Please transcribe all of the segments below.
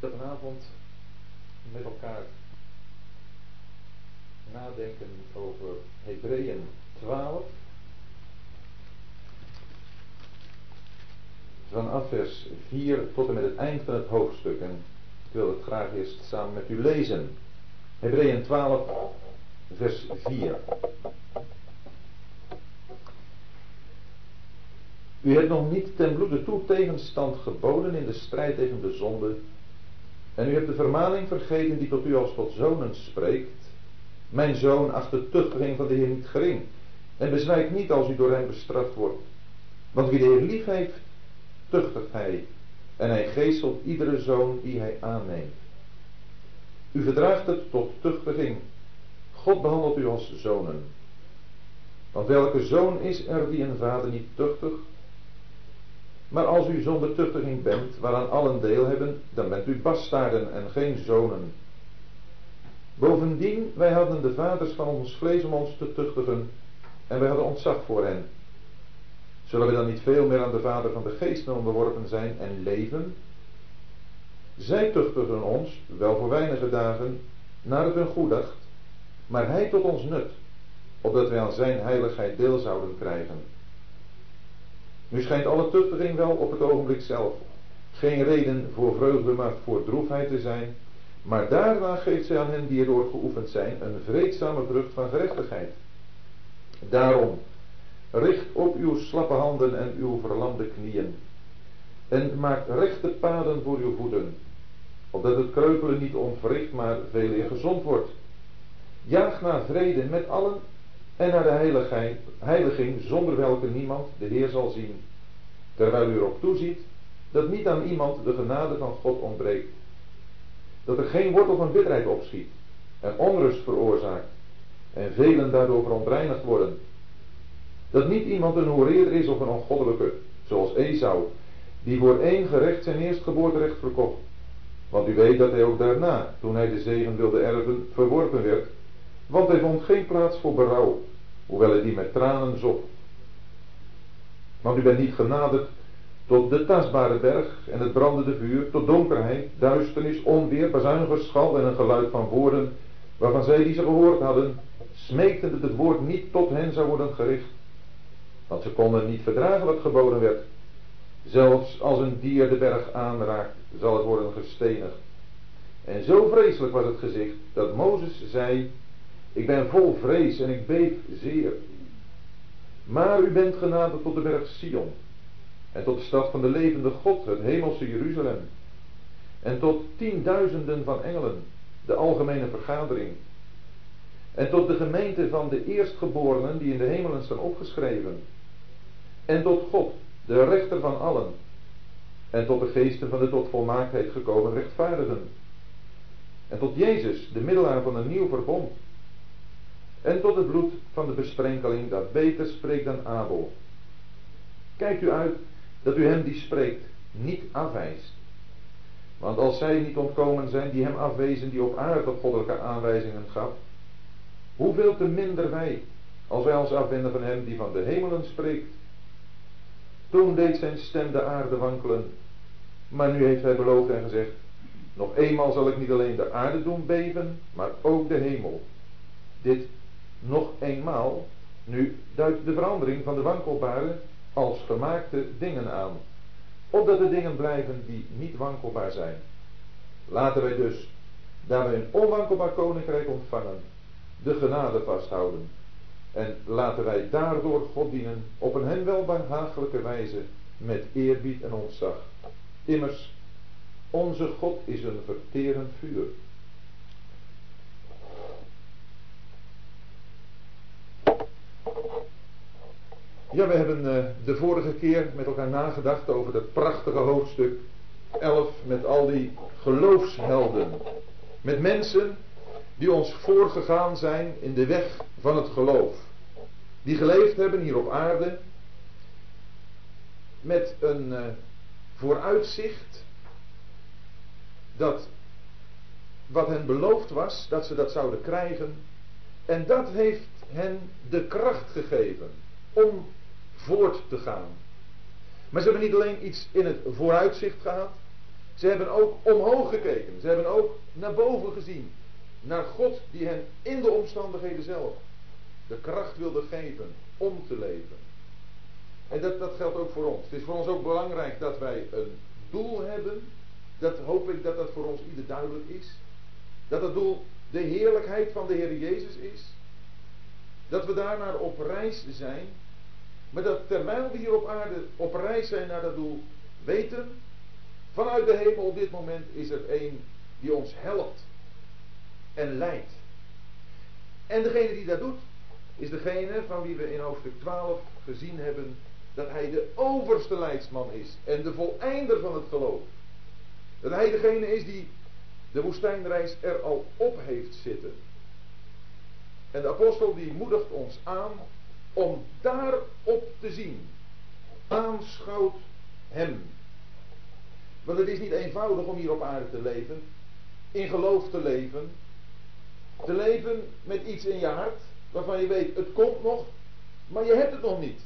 dat vanavond met elkaar nadenken over Hebreeën 12. Vanaf vers 4 tot en met het eind van het hoofdstuk. En ik wil het graag eerst samen met u lezen. Hebreeën 12, vers 4. U hebt nog niet ten bloede toe tegenstand geboden in de strijd tegen de zonde. En u hebt de vermaning vergeten die tot u als tot zonen spreekt. Mijn zoon, acht de tuchtiging van de Heer niet gering. En bezwijkt niet als u door hem bestraft wordt. Want wie de Heer lief heeft, tuchtigt hij. En hij geestelt iedere zoon die hij aanneemt. U verdraagt het tot tuchtiging. God behandelt u als zonen. Want welke zoon is er die een vader niet tuchtig? Maar als u zonder tuchtiging bent, waaraan allen deel hebben, dan bent u bastaarden en geen zonen. Bovendien, wij hadden de vaders van ons vlees om ons te tuchtigen, en wij hadden ontzag voor hen. Zullen we dan niet veel meer aan de vader van de geest onderworpen zijn en leven? Zij tuchtigen ons, wel voor weinige dagen, naar het hun goed dacht, maar hij tot ons nut, opdat wij aan zijn heiligheid deel zouden krijgen. Nu schijnt alle tuchtiging wel op het ogenblik zelf geen reden voor vreugde, maar voor droefheid te zijn. Maar daarna geeft zij aan hen die erdoor geoefend zijn een vreedzame vrucht van gerechtigheid. Daarom, richt op uw slappe handen en uw verlamde knieën. En maak rechte paden voor uw voeten, opdat het kreupelen niet ontwricht, maar veel eer gezond wordt. Jaag naar vrede met allen en naar de heiliging zonder welke niemand de Heer zal zien, terwijl u erop toeziet dat niet aan iemand de genade van God ontbreekt, dat er geen wortel van bitterheid opschiet en onrust veroorzaakt en velen daardoor verontreinigd worden, dat niet iemand een hoereerder is of een ongoddelijke, zoals Esau, die voor één gerecht zijn eerstgeboorterecht verkocht, want u weet dat hij ook daarna, toen hij de zegen wilde erven, verworpen werd want hij vond geen plaats voor berouw, hoewel hij die met tranen zocht. Want u bent niet genaderd tot de tastbare berg en het brandende vuur, tot donkerheid, duisternis, onweer, bazuinigerschal en een geluid van woorden, waarvan zij die ze gehoord hadden, smeekten dat het woord niet tot hen zou worden gericht. Want ze konden niet verdragen wat geboden werd. Zelfs als een dier de berg aanraakt, zal het worden gestenigd. En zo vreselijk was het gezicht dat Mozes zei, ik ben vol vrees en ik beef zeer. Maar u bent genaderd tot de berg Sion. En tot de stad van de levende God, het hemelse Jeruzalem. En tot tienduizenden van engelen, de algemene vergadering. En tot de gemeente van de eerstgeborenen die in de hemelen staan opgeschreven. En tot God, de rechter van allen. En tot de geesten van de tot volmaaktheid gekomen rechtvaardigen. En tot Jezus, de middelaar van een nieuw verbond en tot het bloed van de besprenkeling dat beter spreekt dan Abel. Kijkt u uit dat u hem die spreekt niet afwijst. Want als zij niet ontkomen zijn die hem afwezen die op aarde goddelijke aanwijzingen gaf, hoeveel te minder wij, als wij ons afwenden van hem die van de hemelen spreekt. Toen deed zijn stem de aarde wankelen, maar nu heeft hij beloofd en gezegd, nog eenmaal zal ik niet alleen de aarde doen beven, maar ook de hemel. Dit nog eenmaal, nu duidt de verandering van de wankelbare als gemaakte dingen aan. Opdat de dingen blijven die niet wankelbaar zijn. Laten wij dus, daar wij een onwankelbaar koninkrijk ontvangen, de genade vasthouden. En laten wij daardoor God dienen op een hen wel behagelijke wijze met eerbied en ontzag. Immers, onze God is een verterend vuur. Ja, we hebben uh, de vorige keer met elkaar nagedacht over het prachtige hoofdstuk 11 met al die geloofshelden. Met mensen die ons voorgegaan zijn in de weg van het geloof. Die geleefd hebben hier op aarde met een uh, vooruitzicht dat wat hen beloofd was, dat ze dat zouden krijgen. En dat heeft hen de kracht gegeven om voort te gaan. Maar ze hebben niet alleen iets in het vooruitzicht gehad, Ze hebben ook omhoog gekeken. Ze hebben ook naar boven gezien. Naar God die hen in de omstandigheden zelf de kracht wilde geven om te leven. En dat, dat geldt ook voor ons. Het is voor ons ook belangrijk dat wij een doel hebben. Dat hoop ik dat dat voor ons ieder duidelijk is. Dat het doel de heerlijkheid van de Heer Jezus is. Dat we daarnaar op reis zijn. Maar dat terwijl we hier op aarde op reis zijn naar dat doel, weten, vanuit de hemel op dit moment is er één die ons helpt en leidt. En degene die dat doet, is degene van wie we in hoofdstuk 12 gezien hebben dat hij de overste leidsman is en de voleinder van het geloof. Dat hij degene is die de woestijnreis er al op heeft zitten. En de apostel die moedigt ons aan om daarop te zien. Aanschouwt hem. Want het is niet eenvoudig om hier op aarde te leven, in geloof te leven, te leven met iets in je hart waarvan je weet het komt nog, maar je hebt het nog niet.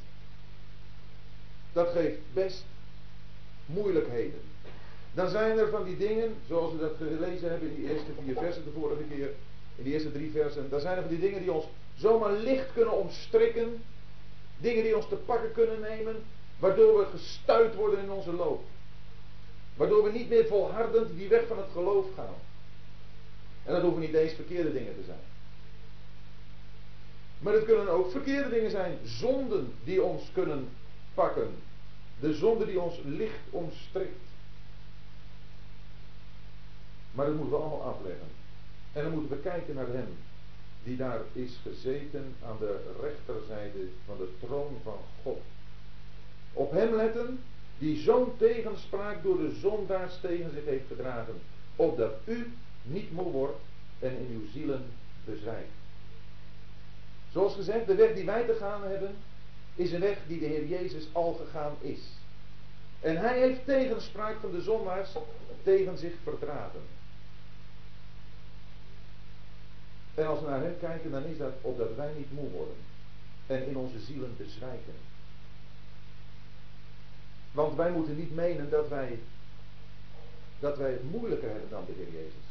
Dat geeft best moeilijkheden. Dan zijn er van die dingen, zoals we dat gelezen hebben in die eerste vier versen de vorige keer, in die eerste drie versen, dan zijn er van die dingen die ons zomaar licht kunnen omstrikken, dingen die ons te pakken kunnen nemen, waardoor we gestuit worden in onze loop. Waardoor we niet meer volhardend die weg van het geloof gaan. En dat hoeven niet eens verkeerde dingen te zijn. Maar het kunnen ook verkeerde dingen zijn, zonden die ons kunnen pakken. De zonde die ons licht omstrikt. Maar dat moeten we allemaal afleggen. En dan moeten we kijken naar Hem, die daar is gezeten aan de rechterzijde van de troon van God. Op Hem letten, die zo'n tegenspraak door de zondaars tegen zich heeft gedragen, opdat u niet moe wordt en in uw zielen bezwijkt. Zoals gezegd, de weg die wij te gaan hebben, is een weg die de Heer Jezus al gegaan is. En hij heeft tegenspraak van de zondaars tegen zich verdragen. En als we naar hem kijken, dan is dat opdat wij niet moe worden. En in onze zielen bezwijken. Want wij moeten niet menen dat wij, dat wij het moeilijker hebben dan de Heer Jezus.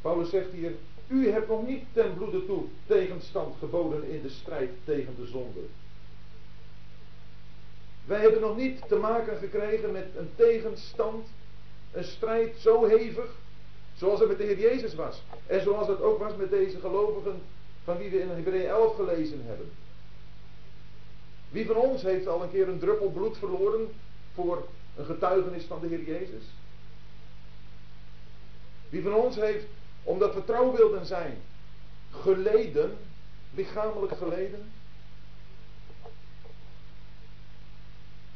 Paulus zegt hier, u hebt nog niet ten bloede toe tegenstand geboden in de strijd tegen de zonde. Wij hebben nog niet te maken gekregen met een tegenstand, een strijd zo hevig, zoals het met de Heer Jezus was. En zoals het ook was met deze gelovigen van wie we in Hebreeën 11 gelezen hebben. Wie van ons heeft al een keer een druppel bloed verloren voor een getuigenis van de Heer Jezus? Wie van ons heeft omdat we trouw wilden zijn. Geleden, lichamelijk geleden.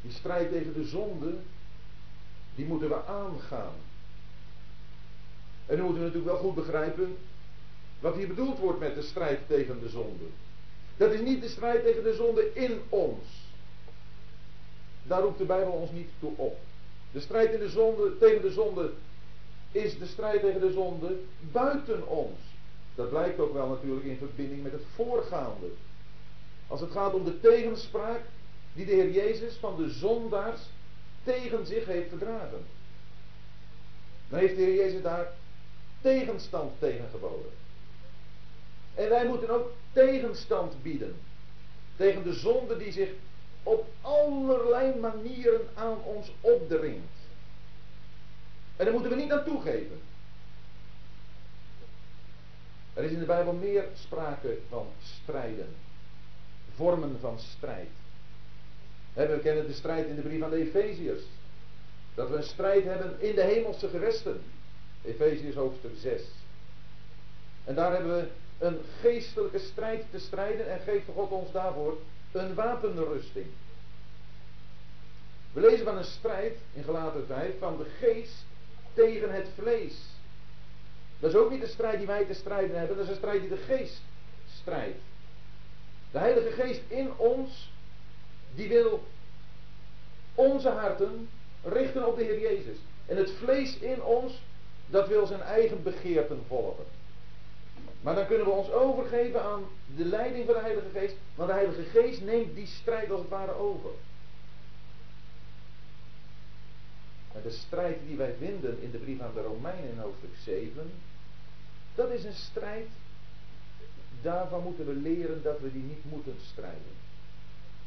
Die strijd tegen de zonde, die moeten we aangaan. En nu moeten we natuurlijk wel goed begrijpen wat hier bedoeld wordt met de strijd tegen de zonde. Dat is niet de strijd tegen de zonde in ons. Daar roept de Bijbel ons niet toe op. De strijd in de zonde, tegen de zonde is de strijd tegen de zonde buiten ons. Dat blijkt ook wel natuurlijk in verbinding met het voorgaande. Als het gaat om de tegenspraak die de Heer Jezus van de zondaars tegen zich heeft verdragen. Dan heeft de Heer Jezus daar tegenstand tegen geboden. En wij moeten ook tegenstand bieden tegen de zonde die zich op allerlei manieren aan ons opdringt. En daar moeten we niet aan toegeven. Er is in de Bijbel meer sprake van strijden. Vormen van strijd. We kennen de strijd in de brief aan de Efeziërs. Dat we een strijd hebben in de hemelse gewesten. Efeziërs hoofdstuk 6. En daar hebben we een geestelijke strijd te strijden en geeft God ons daarvoor een wapenrusting. We lezen van een strijd in Galaten 5 van de geest tegen het vlees. Dat is ook niet de strijd die wij te strijden hebben, dat is een strijd die de geest strijdt. De Heilige Geest in ons, die wil onze harten richten op de Heer Jezus. En het vlees in ons, dat wil zijn eigen begeerten volgen. Maar dan kunnen we ons overgeven aan de leiding van de Heilige Geest, want de Heilige Geest neemt die strijd als het ware over. En de strijd die wij vinden in de brief aan de Romeinen in hoofdstuk 7, dat is een strijd, daarvan moeten we leren dat we die niet moeten strijden.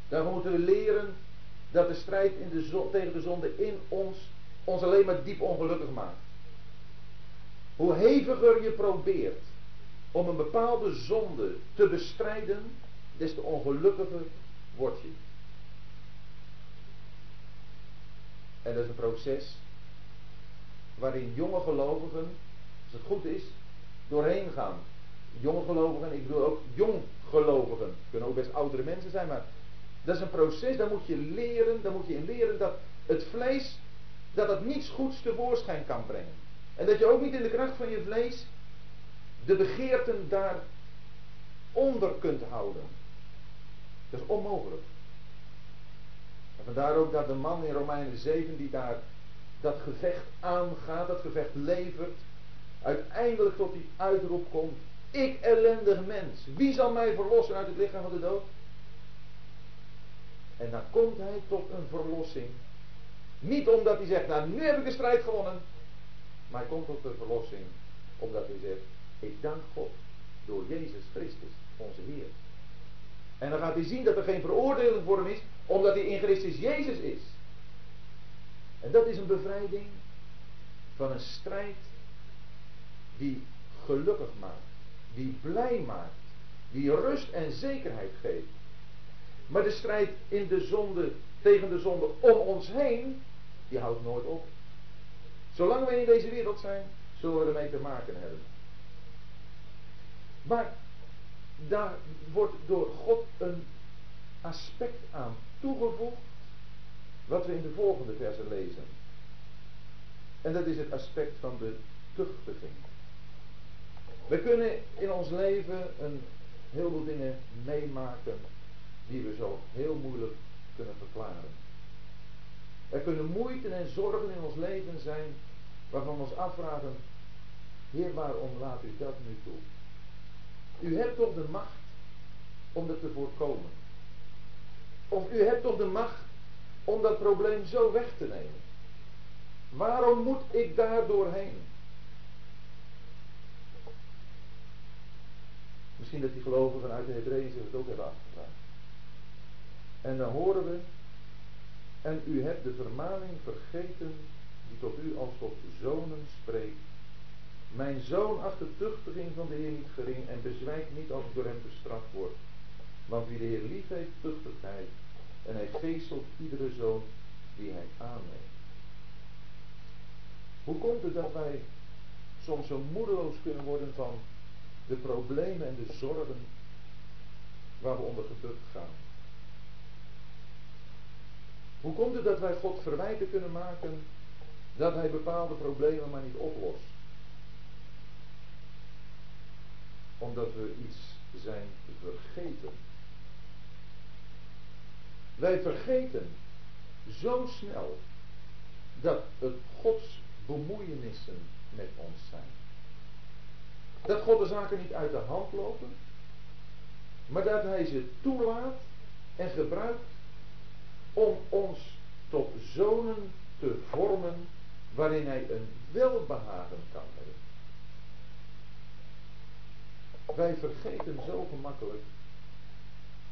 Daarvan moeten we leren dat de strijd in de tegen de zonde in ons ons alleen maar diep ongelukkig maakt. Hoe heviger je probeert om een bepaalde zonde te bestrijden, des te ongelukkiger word je. En dat is een proces waarin jonge gelovigen, als het goed is, doorheen gaan. Jonge gelovigen, ik bedoel ook jong gelovigen. Kunnen ook best oudere mensen zijn, maar dat is een proces, daar moet je leren, daar moet je in leren dat het vlees, dat het niets goeds tevoorschijn kan brengen. En dat je ook niet in de kracht van je vlees de begeerten daaronder kunt houden. Dat is onmogelijk. En vandaar ook dat de man in Romeinen 7 die daar dat gevecht aangaat, dat gevecht levert, uiteindelijk tot die uitroep komt. Ik ellendig mens, wie zal mij verlossen uit het lichaam van de dood? En dan komt hij tot een verlossing. Niet omdat hij zegt, nou nu heb ik de strijd gewonnen. Maar hij komt tot de verlossing omdat hij zegt, ik dank God door Jezus Christus, onze Heer. En dan gaat hij zien dat er geen veroordeling voor hem is, omdat hij in Christus Jezus is. En dat is een bevrijding van een strijd die gelukkig maakt, die blij maakt, die rust en zekerheid geeft. Maar de strijd in de zonde, tegen de zonde om ons heen, die houdt nooit op. Zolang wij in deze wereld zijn, zullen we ermee te maken hebben. Maar daar wordt door God een aspect aan toegevoegd, wat we in de volgende versen lezen. En dat is het aspect van de tuchtiging. We kunnen in ons leven een heleboel dingen meemaken die we zo heel moeilijk kunnen verklaren. Er kunnen moeite en zorgen in ons leven zijn waarvan we ons afvragen, Heer, waarom laat u dat nu toe? U hebt toch de macht om dat te voorkomen. Of u hebt toch de macht om dat probleem zo weg te nemen. Waarom moet ik daar doorheen? Misschien dat die gelovigen uit de Hebreeën zich het ook hebben afgevraagd. En dan horen we, en u hebt de vermaning vergeten die tot u als tot zonen spreekt. Mijn zoon acht de tuchtiging van de Heer niet gering en bezwijkt niet als ik door hem bestraft word. Want wie de Heer lief heeft, tuchtigt hij. En hij geestelt iedere zoon die hij aanneemt. Hoe komt het dat wij soms zo moedeloos kunnen worden van de problemen en de zorgen waar we onder gebukt gaan? Hoe komt het dat wij God verwijten kunnen maken dat hij bepaalde problemen maar niet oplost? Omdat we iets zijn vergeten. Wij vergeten zo snel dat het Gods bemoeienissen met ons zijn. Dat God de zaken niet uit de hand lopen, maar dat Hij ze toelaat en gebruikt om ons tot zonen te vormen waarin Hij een welbehagen kan hebben. Wij vergeten zo gemakkelijk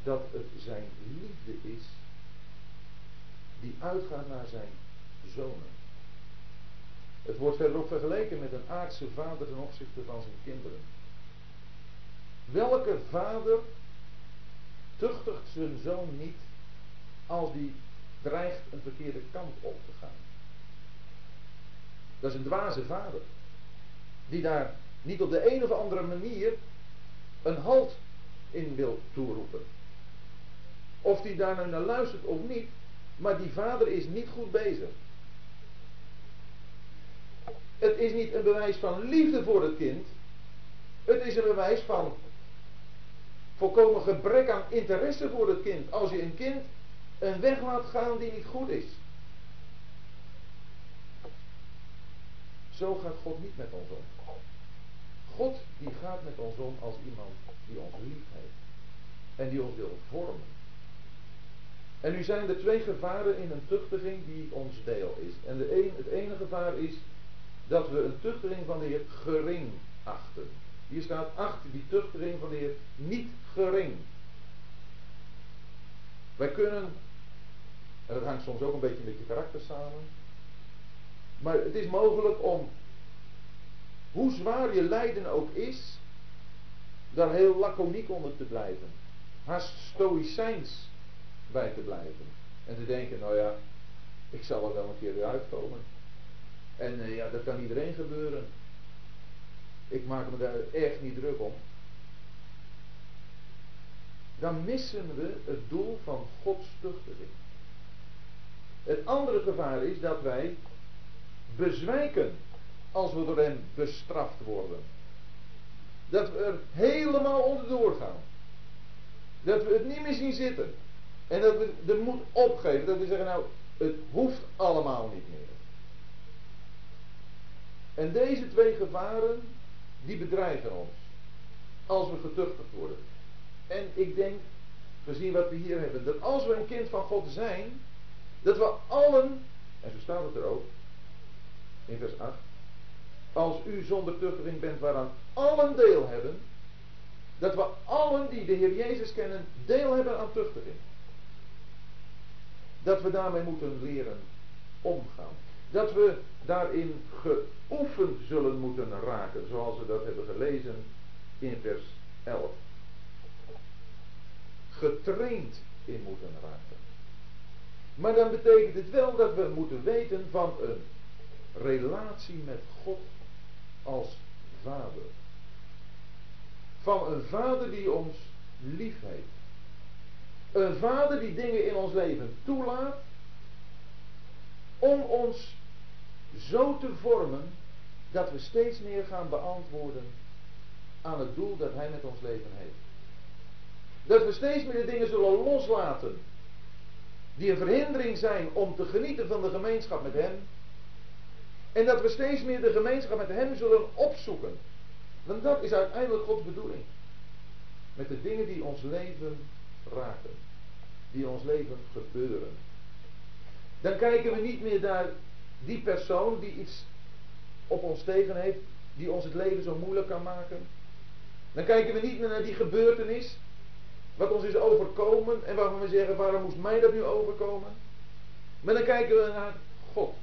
dat het zijn liefde is die uitgaat naar zijn zonen. Het wordt verderop vergeleken met een aardse vader ten opzichte van zijn kinderen. Welke vader tuchtigt zijn zoon niet als die dreigt een verkeerde kant op te gaan? Dat is een dwaze vader. Die daar niet op de een of andere manier een halt in wil toeroepen. Of die daar nou naar luistert of niet, maar die vader is niet goed bezig. Het is niet een bewijs van liefde voor het kind. Het is een bewijs van volkomen gebrek aan interesse voor het kind. Als je een kind een weg laat gaan die niet goed is. Zo gaat God niet met ons om. God die gaat met ons om als iemand die ons lief heeft. En die ons wil vormen. En nu zijn er twee gevaren in een tuchtiging die ons deel is. En de een, het ene gevaar is dat we een tuchtiging van de Heer gering achten. Hier staat, acht die tuchtiging van de Heer niet gering. Wij kunnen, en dat hangt soms ook een beetje met je karakter samen, maar het is mogelijk om, hoe zwaar je lijden ook is, daar heel laconiek onder te blijven. Haast stoïcijns bij te blijven. En te denken, nou ja, ik zal er wel een keer weer uitkomen. En uh, ja, dat kan iedereen gebeuren. Ik maak me daar echt niet druk om. Dan missen we het doel van Gods tuchtiging. Het andere gevaar is dat wij bezwijken als we door hem bestraft worden. Dat we er helemaal onderdoor gaan. Dat we het niet meer zien zitten. En dat we de moed opgeven. Dat we zeggen, nou, het hoeft allemaal niet meer. En deze twee gevaren, die bedreigen ons. Als we getuchtigd worden. En ik denk, gezien wat we hier hebben, dat als we een kind van God zijn, dat we allen, en zo staat het er ook, in vers 8, als u zonder tuchtiging bent waaraan allen deel hebben, dat we allen die de Heer Jezus kennen, deel hebben aan tuchtiging. Dat we daarmee moeten leren omgaan. Dat we daarin geoefend zullen moeten raken, zoals we dat hebben gelezen in vers 11. Getraind in moeten raken. Maar dan betekent het wel dat we moeten weten van een relatie met God als vader. Van een vader die ons lief heeft. Een vader die dingen in ons leven toelaat om ons zo te vormen dat we steeds meer gaan beantwoorden aan het doel dat Hij met ons leven heeft. Dat we steeds meer de dingen zullen loslaten die een verhindering zijn om te genieten van de gemeenschap met Hem. En dat we steeds meer de gemeenschap met Hem zullen opzoeken. Want dat is uiteindelijk Gods bedoeling. Met de dingen die ons leven raken. Die ons leven gebeuren. Dan kijken we niet meer naar die persoon die iets op ons tegen heeft. Die ons het leven zo moeilijk kan maken. Dan kijken we niet meer naar die gebeurtenis. Wat ons is overkomen. En waarvan we zeggen waarom moest mij dat nu overkomen. Maar dan kijken we naar God.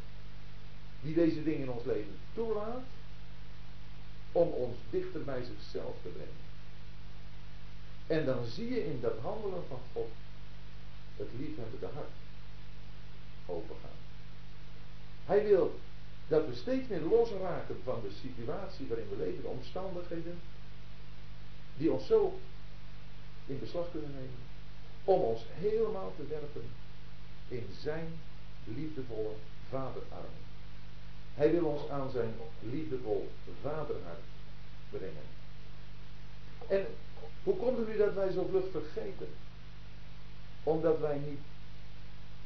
Die deze dingen in ons leven toelaat. Om ons dichter bij zichzelf te brengen. En dan zie je in dat handelen van God het liefhebbende hart overgaan. Hij wil dat we steeds meer losraken van de situatie waarin we leven, de omstandigheden, die ons zo in beslag kunnen nemen, om ons helemaal te werpen in zijn liefdevolle vaderarm. Hij wil ons aan zijn liefdevol vaderhart brengen. En hoe komt het nu dat wij zo vlug vergeten? Omdat wij niet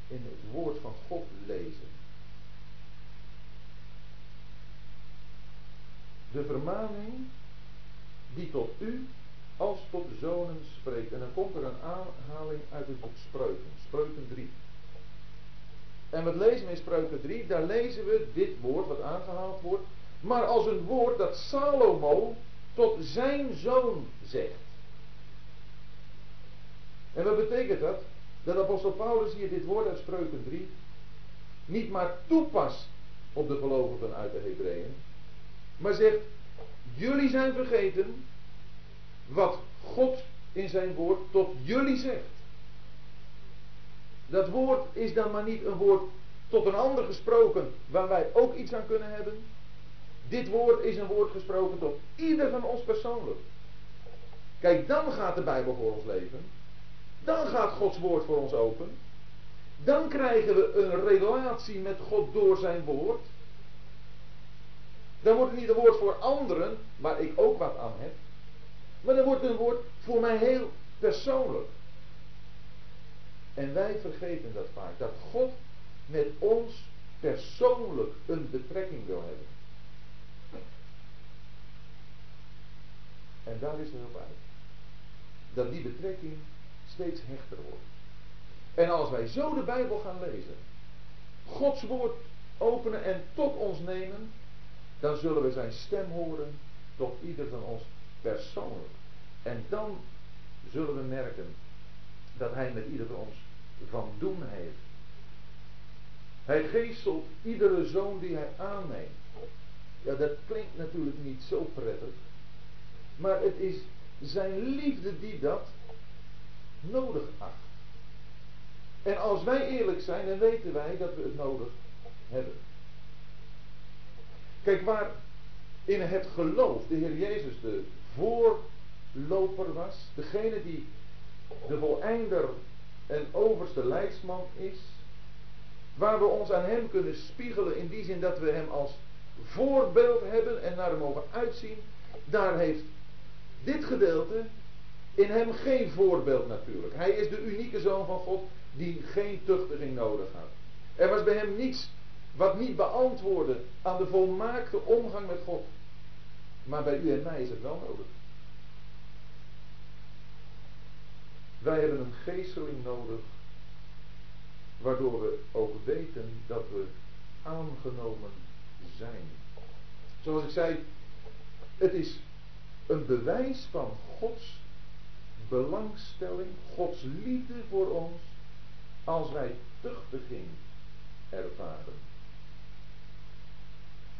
in het woord van God lezen. De vermaning die tot u als tot zonen spreekt. En dan komt er een aanhaling uit het boek Spreuken. Spreuken 3. En wat lezen we in Spreuken 3? Daar lezen we dit woord wat aangehaald wordt. Maar als een woord dat Salomo tot zijn zoon zegt. En wat betekent dat? Dat apostel Paulus hier dit woord uit Spreuken 3 niet maar toepast op de gelovigen uit de Hebreeën, maar zegt: Jullie zijn vergeten wat God in zijn woord tot jullie zegt. Dat woord is dan maar niet een woord tot een ander gesproken waar wij ook iets aan kunnen hebben. Dit woord is een woord gesproken tot ieder van ons persoonlijk. Kijk, dan gaat de Bijbel voor ons leven. Dan gaat Gods woord voor ons open. Dan krijgen we een relatie met God door zijn woord. Dan wordt het niet een woord voor anderen, waar ik ook wat aan heb. Maar dan wordt een woord voor mij heel persoonlijk. En wij vergeten dat vaak. Dat God met ons persoonlijk een betrekking wil hebben. En daar is er op uit. Dat die betrekking steeds hechter wordt. En als wij zo de Bijbel gaan lezen, Gods woord openen en tot ons nemen, dan zullen we zijn stem horen tot ieder van ons persoonlijk. En dan zullen we merken dat hij met ieder van ons van doen heeft. Hij geestelt iedere zoon die hij aanneemt. Ja, dat klinkt natuurlijk niet zo prettig. Maar het is zijn liefde die dat nodig acht. En als wij eerlijk zijn, dan weten wij dat we het nodig hebben. Kijk, waar in het geloof de Heer Jezus de voorloper was, degene die de voleinder en overste leidsman is, waar we ons aan Hem kunnen spiegelen in die zin dat we Hem als voorbeeld hebben en naar Hem mogen uitzien, daar heeft dit gedeelte in Hem geen voorbeeld natuurlijk. Hij is de unieke Zoon van God die geen tuchtiging nodig had. Er was bij Hem niets wat niet beantwoordde aan de volmaakte omgang met God. Maar bij u en mij is het wel nodig. Wij hebben een geesteling nodig, waardoor we ook weten dat we aangenomen zijn. Zoals ik zei, het is een bewijs van Gods belangstelling, Gods liefde voor ons, als wij tuchtiging ervaren.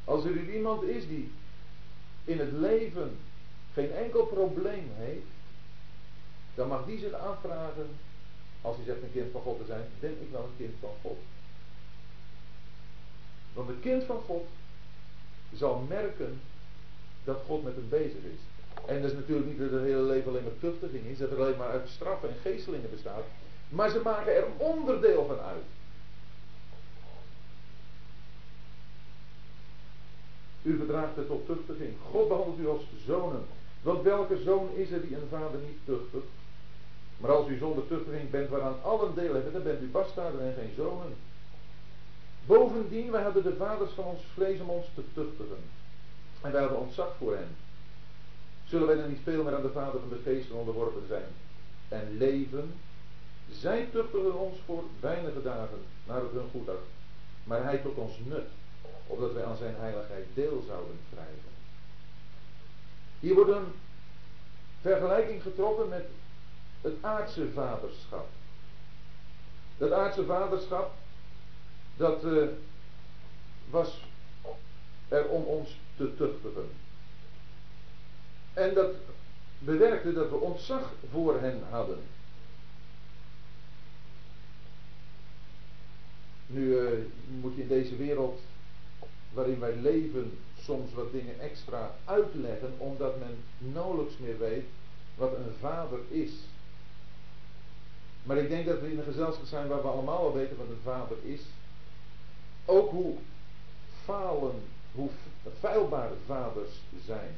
Als er iemand is die in het leven geen enkel probleem heeft, dan mag die zich afvragen, als hij zegt een kind van God te zijn, ben ik wel een kind van God? Want een kind van God zal merken dat God met hem bezig is. En dat is natuurlijk niet dat het hele leven alleen maar tuchtiging is, dat het alleen maar uit straffen en geestelingen bestaat. Maar ze maken er onderdeel van uit. U bedraagt het tot tuchtiging. God behandelt u als zonen. Want welke zoon is er die een vader niet tuchtigt? Maar als u zonder tuchtiging bent waaraan allen deel hebben, dan bent u bastaarden en geen zonen. Bovendien, wij hebben de vaders van ons vlees om ons te tuchtigen. En wij hebben ontzag voor hen. Zullen wij dan niet veel meer aan de vader van de geesten onderworpen zijn? En leven? Zij tuchtigen ons voor weinige dagen, naar het hun goed Maar hij tot ons nut, opdat wij aan zijn heiligheid deel zouden krijgen. Hier wordt een vergelijking getrokken met het aardse vaderschap. Dat aardse vaderschap, dat uh, was er om ons te tuchtigen. En dat bewerkte dat we ontzag voor hen hadden. Nu uh, moet je in deze wereld waarin wij leven soms wat dingen extra uitleggen, omdat men nauwelijks meer weet wat een vader is. Maar ik denk dat we in een gezelschap zijn waar we allemaal al weten wat een vader is. Ook hoe falen, hoe feilbaar vaders zijn.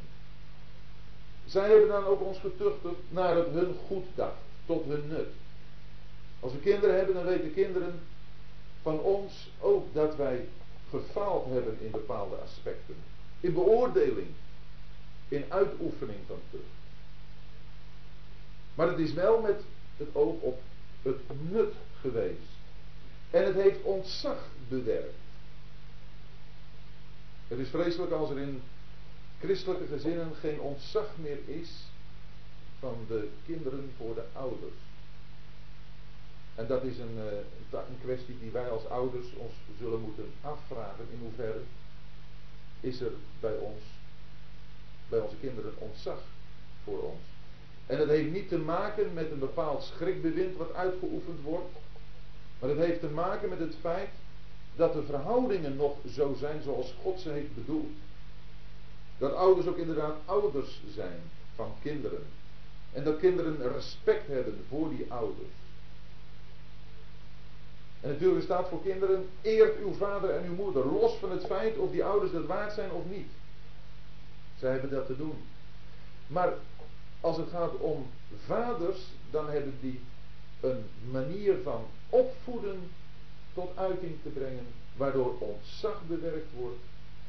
Zij hebben dan ook ons getuchtigd naar het hun goed dacht, tot hun nut. Als we kinderen hebben, dan weten kinderen van ons ook dat wij gefaald hebben in bepaalde aspecten. In beoordeling, in uitoefening van tucht. Maar het is wel met het oog op het nut geweest. En het heeft ontzag bewerkt. Het is vreselijk als er in christelijke gezinnen geen ontzag meer is van de kinderen voor de ouders. En dat is een, eh, een kwestie die wij als ouders ons zullen moeten afvragen. In hoeverre is er bij ons, bij onze kinderen ontzag voor ons. En dat heeft niet te maken met een bepaald schrikbewind wat uitgeoefend wordt. Maar het heeft te maken met het feit dat de verhoudingen nog zo zijn zoals God ze heeft bedoeld. Dat ouders ook inderdaad ouders zijn van kinderen. En dat kinderen respect hebben voor die ouders. En natuurlijk staat voor kinderen, eert uw vader en uw moeder, los van het feit of die ouders dat waard zijn of niet. Zij hebben dat te doen. Maar als het gaat om vaders, dan hebben die een manier van opvoeden tot uiting te brengen, waardoor ontzag bewerkt wordt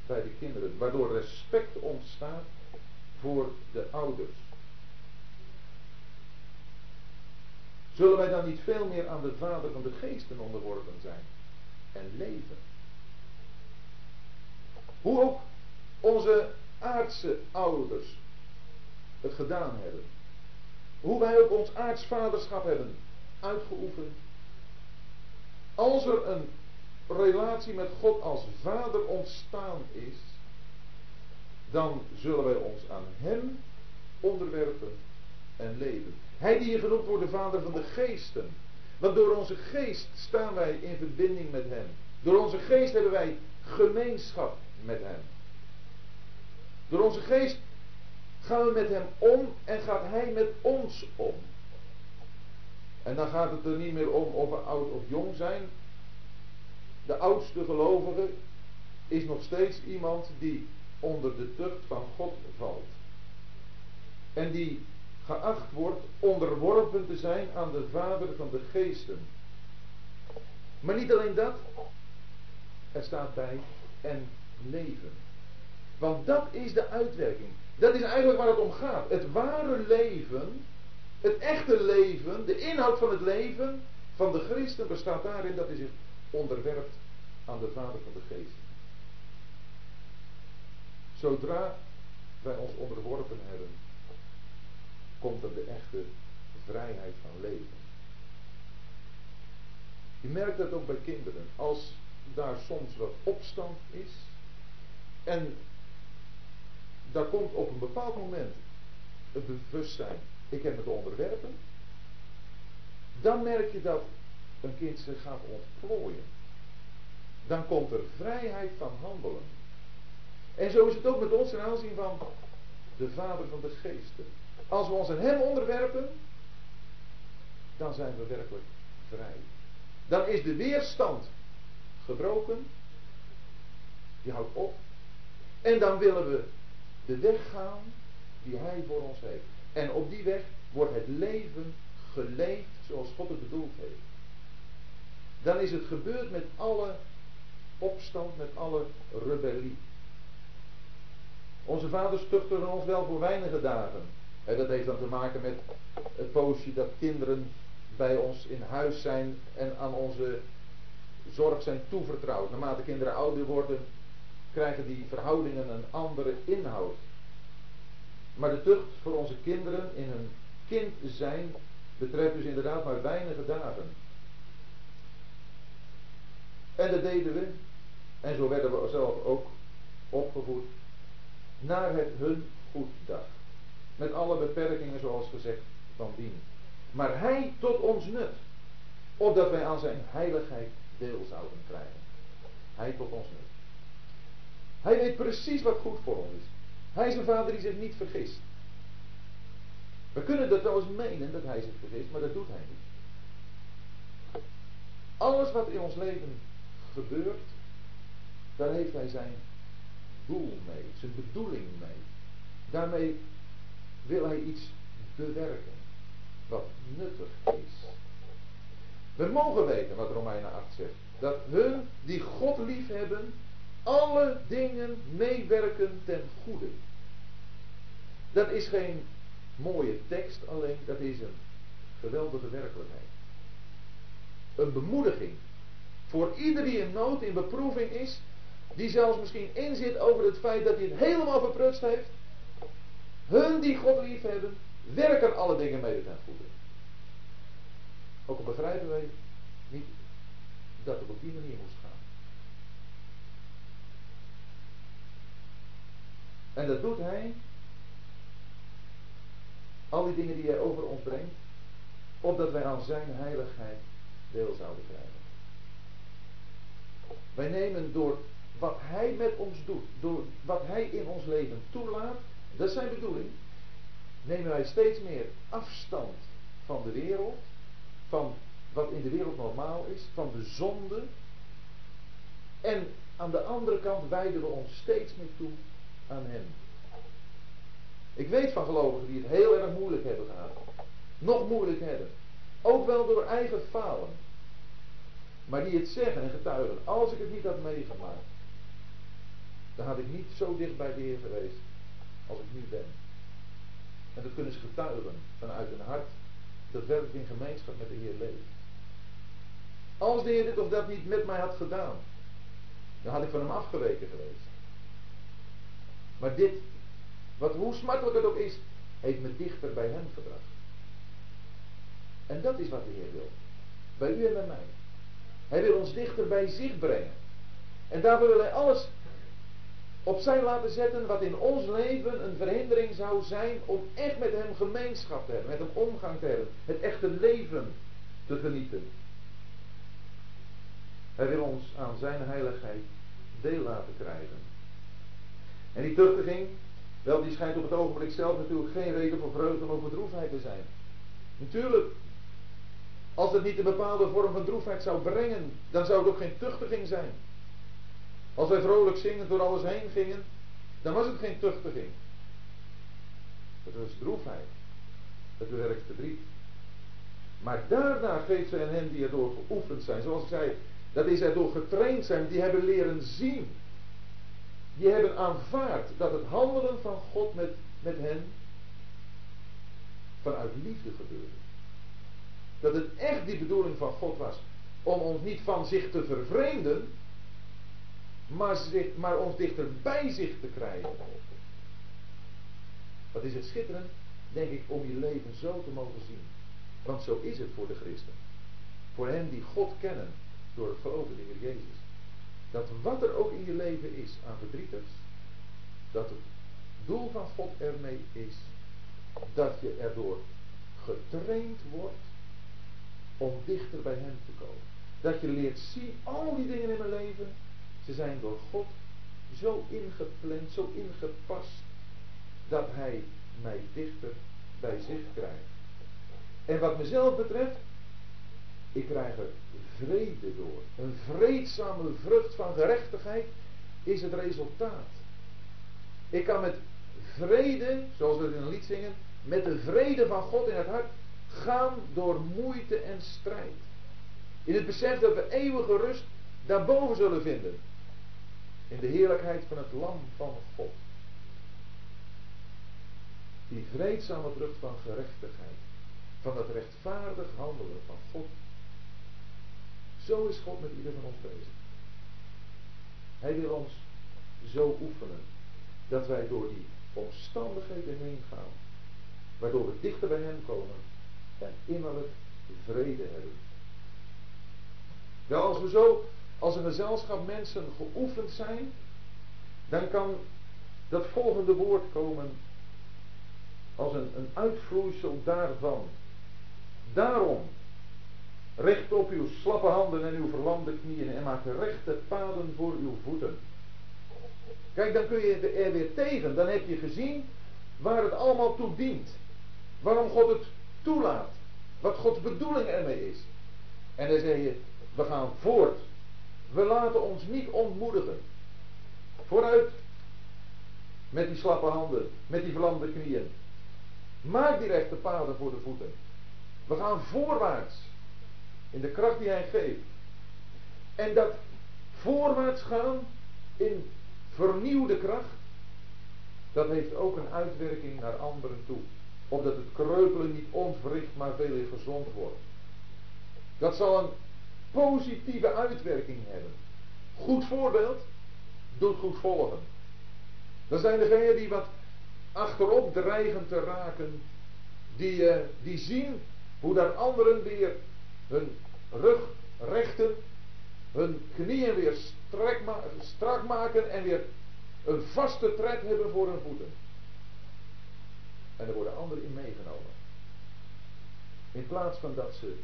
bij de kinderen, waardoor respect ontstaat voor de ouders. Zullen wij dan niet veel meer aan de Vader van de geesten onderworpen zijn en leven? Hoe ook onze aardse ouders het gedaan hebben. Hoe wij ook ons aartsvaderschap hebben uitgeoefend. Als er een relatie met God als vader ontstaan is, dan zullen wij ons aan Hem onderwerpen en leven. Hij die hier genoemd wordt de vader van de geesten. Want door onze geest staan wij in verbinding met Hem. Door onze geest hebben wij gemeenschap met Hem. Door onze geest gaan we met Hem om en gaat Hij met ons om. En dan gaat het er niet meer om of we oud of jong zijn. De oudste gelovige is nog steeds iemand die onder de tucht van God valt. En die geacht wordt onderworpen te zijn aan de Vader van de geesten. Maar niet alleen dat, er staat bij en leven. Want dat is de uitwerking. Dat is eigenlijk waar het om gaat. Het ware leven, het echte leven, de inhoud van het leven van de christen bestaat daarin dat hij zich onderwerpt aan de Vader van de Geest. Zodra wij ons onderworpen hebben, komt er de echte vrijheid van leven. Je merkt dat ook bij kinderen. Als daar soms wat opstand is en daar komt op een bepaald moment het bewustzijn, ik heb me onderwerpen, dan merk je dat een kind zich gaat ontplooien. Dan komt er vrijheid van handelen. En zo is het ook met ons ten aanzien van de Vader van de Geesten. Als we ons aan Hem onderwerpen, dan zijn we werkelijk vrij. Dan is de weerstand gebroken. Die houdt op. En dan willen we de weg gaan die Hij voor ons heeft. En op die weg wordt het leven geleefd zoals God het bedoeld heeft. Dan is het gebeurd met alle opstand, met alle rebellie. Onze vaders tuchten ons wel voor weinige dagen. En dat heeft dan te maken met het poosje dat kinderen bij ons in huis zijn en aan onze zorg zijn toevertrouwd. Naarmate kinderen ouder worden, krijgen die verhoudingen een andere inhoud. Maar de tucht voor onze kinderen in hun kind zijn betreft dus inderdaad maar weinige dagen. En dat deden we, en zo werden we zelf ook opgevoed, naar het hun goed dacht. Met alle beperkingen zoals gezegd van dien. Maar hij tot ons nut. Opdat wij aan zijn heiligheid deel zouden krijgen. Hij tot ons nut. Hij weet precies wat goed voor ons is. Hij is een vader die zich niet vergist. We kunnen dat wel eens menen dat hij zich vergist, maar dat doet hij niet. Alles wat in ons leven gebeurt, daar heeft hij zijn doel mee, zijn bedoeling mee. Daarmee wil hij iets bewerken wat nuttig is. We mogen weten wat Romeinen 8 zegt. Dat hun die God lief hebben, alle dingen meewerken ten goede. Dat is geen mooie tekst alleen, dat is een geweldige werkelijkheid. Een bemoediging voor ieder die in nood, in beproeving is, die zelfs misschien inzit over het feit dat hij het helemaal verprutst heeft. Hun die God lief hebben, werken alle dingen mee ten goede. Ook al begrijpen wij niet dat het op die manier moest gaan. En dat doet hij, al die dingen die hij over ons brengt, opdat wij aan zijn heiligheid deel zouden krijgen. Wij nemen door wat hij met ons doet, door wat hij in ons leven toelaat, dat is zijn bedoeling, nemen wij steeds meer afstand van de wereld, van wat in de wereld normaal is, van de zonde. En aan de andere kant wijden we ons steeds meer toe aan Hem. Ik weet van gelovigen die het heel erg moeilijk hebben gehad. Nog moeilijk hebben. Ook wel door eigen falen. Maar die het zeggen en getuigen. Als ik het niet had meegemaakt. Dan had ik niet zo dicht bij de Heer geweest. Als ik nu ben. En dat kunnen ze getuigen vanuit hun hart. dat werkelijk in gemeenschap met de Heer leeft. Als de Heer dit of dat niet met mij had gedaan, dan had ik van hem afgeweken geweest. Maar dit, wat, hoe smartelijk het ook is, heeft me dichter bij hem gebracht. En dat is wat de Heer wil. Bij u en bij mij. Hij wil ons dichter bij zich brengen. En daarvoor wil hij alles opzij laten zetten wat in ons leven een verhindering zou zijn om echt met hem gemeenschap te hebben, met hem omgang te hebben, het echte leven te genieten. Hij wil ons aan zijn heiligheid deel laten krijgen. En die tuchtiging, wel die schijnt op het ogenblik zelf natuurlijk geen reden voor vreugde of bedroefdheid te zijn. Natuurlijk, als het niet een bepaalde vorm van droefheid zou brengen, dan zou het ook geen tuchtiging zijn. Als wij vrolijk zingen door alles heen gingen, dan was het geen tuchtiging. Het was droefheid. Het werkt verdriet. Maar daarna geeft zij aan hen die erdoor geoefend zijn. Zoals ik zei, dat is erdoor getraind zijn. Die hebben leren zien. Die hebben aanvaard dat het handelen van God met, met hen vanuit liefde gebeurde. Dat het echt die bedoeling van God was. Om ons niet van zich te vervreemden, maar, maar ons dichter bij zich te krijgen. Wat is het schitterend, denk ik, om je leven zo te mogen zien. Want zo is het voor de christen. Voor hen die God kennen door het geloven in Jezus. Dat wat er ook in je leven is aan verdrieters, dat het doel van God ermee is dat je erdoor getraind wordt om dichter bij Hem te komen. Dat je leert zien, al die dingen in mijn leven, ze zijn door God zo ingepland, zo ingepast, dat Hij mij dichter bij zich krijgt. En wat mezelf betreft, ik krijg er vrede door. Een vreedzame vrucht van gerechtigheid is het resultaat. Ik kan met vrede, zoals we het in een lied zingen, met de vrede van God in het hart gaan door moeite en strijd. In het besef dat we eeuwige rust daarboven zullen vinden. In de heerlijkheid van het lam van God. Die vreedzame vrucht van gerechtigheid. Van dat rechtvaardig handelen van God. Zo is God met ieder van ons bezig. Hij wil ons zo oefenen. Dat wij door die omstandigheden heen gaan. Waardoor we dichter bij Hem komen. En innerlijk vrede hebben. Wel, als we zo als een gezelschap mensen geoefend zijn, dan kan dat volgende woord komen als een, een uitvloeisel daarvan. Daarom, richt op uw slappe handen en uw verlamde knieën en maak rechte paden voor uw voeten. Kijk, dan kun je er weer tegen. Dan heb je gezien waar het allemaal toe dient. Waarom God het toelaat. Wat Gods bedoeling ermee is. En dan zeg je, we gaan voort. We laten ons niet ontmoedigen. Vooruit. Met die slappe handen. Met die verlamde knieën. Maak die rechte paden voor de voeten. We gaan voorwaarts. In de kracht die hij geeft. En dat voorwaarts gaan in vernieuwde kracht. Dat heeft ook een uitwerking naar anderen toe. Opdat het kreupelen niet ontwricht, maar veel gezond wordt. Dat zal een positieve uitwerking hebben. Goed voorbeeld doet goed volgen. Dan zijn degenen die wat achterop dreigen te raken, die, uh, die zien hoe daar anderen weer hun rug rechten, hun knieën weer strak maken en weer een vaste tred hebben voor hun voeten. En er worden anderen in meegenomen. In plaats van dat ze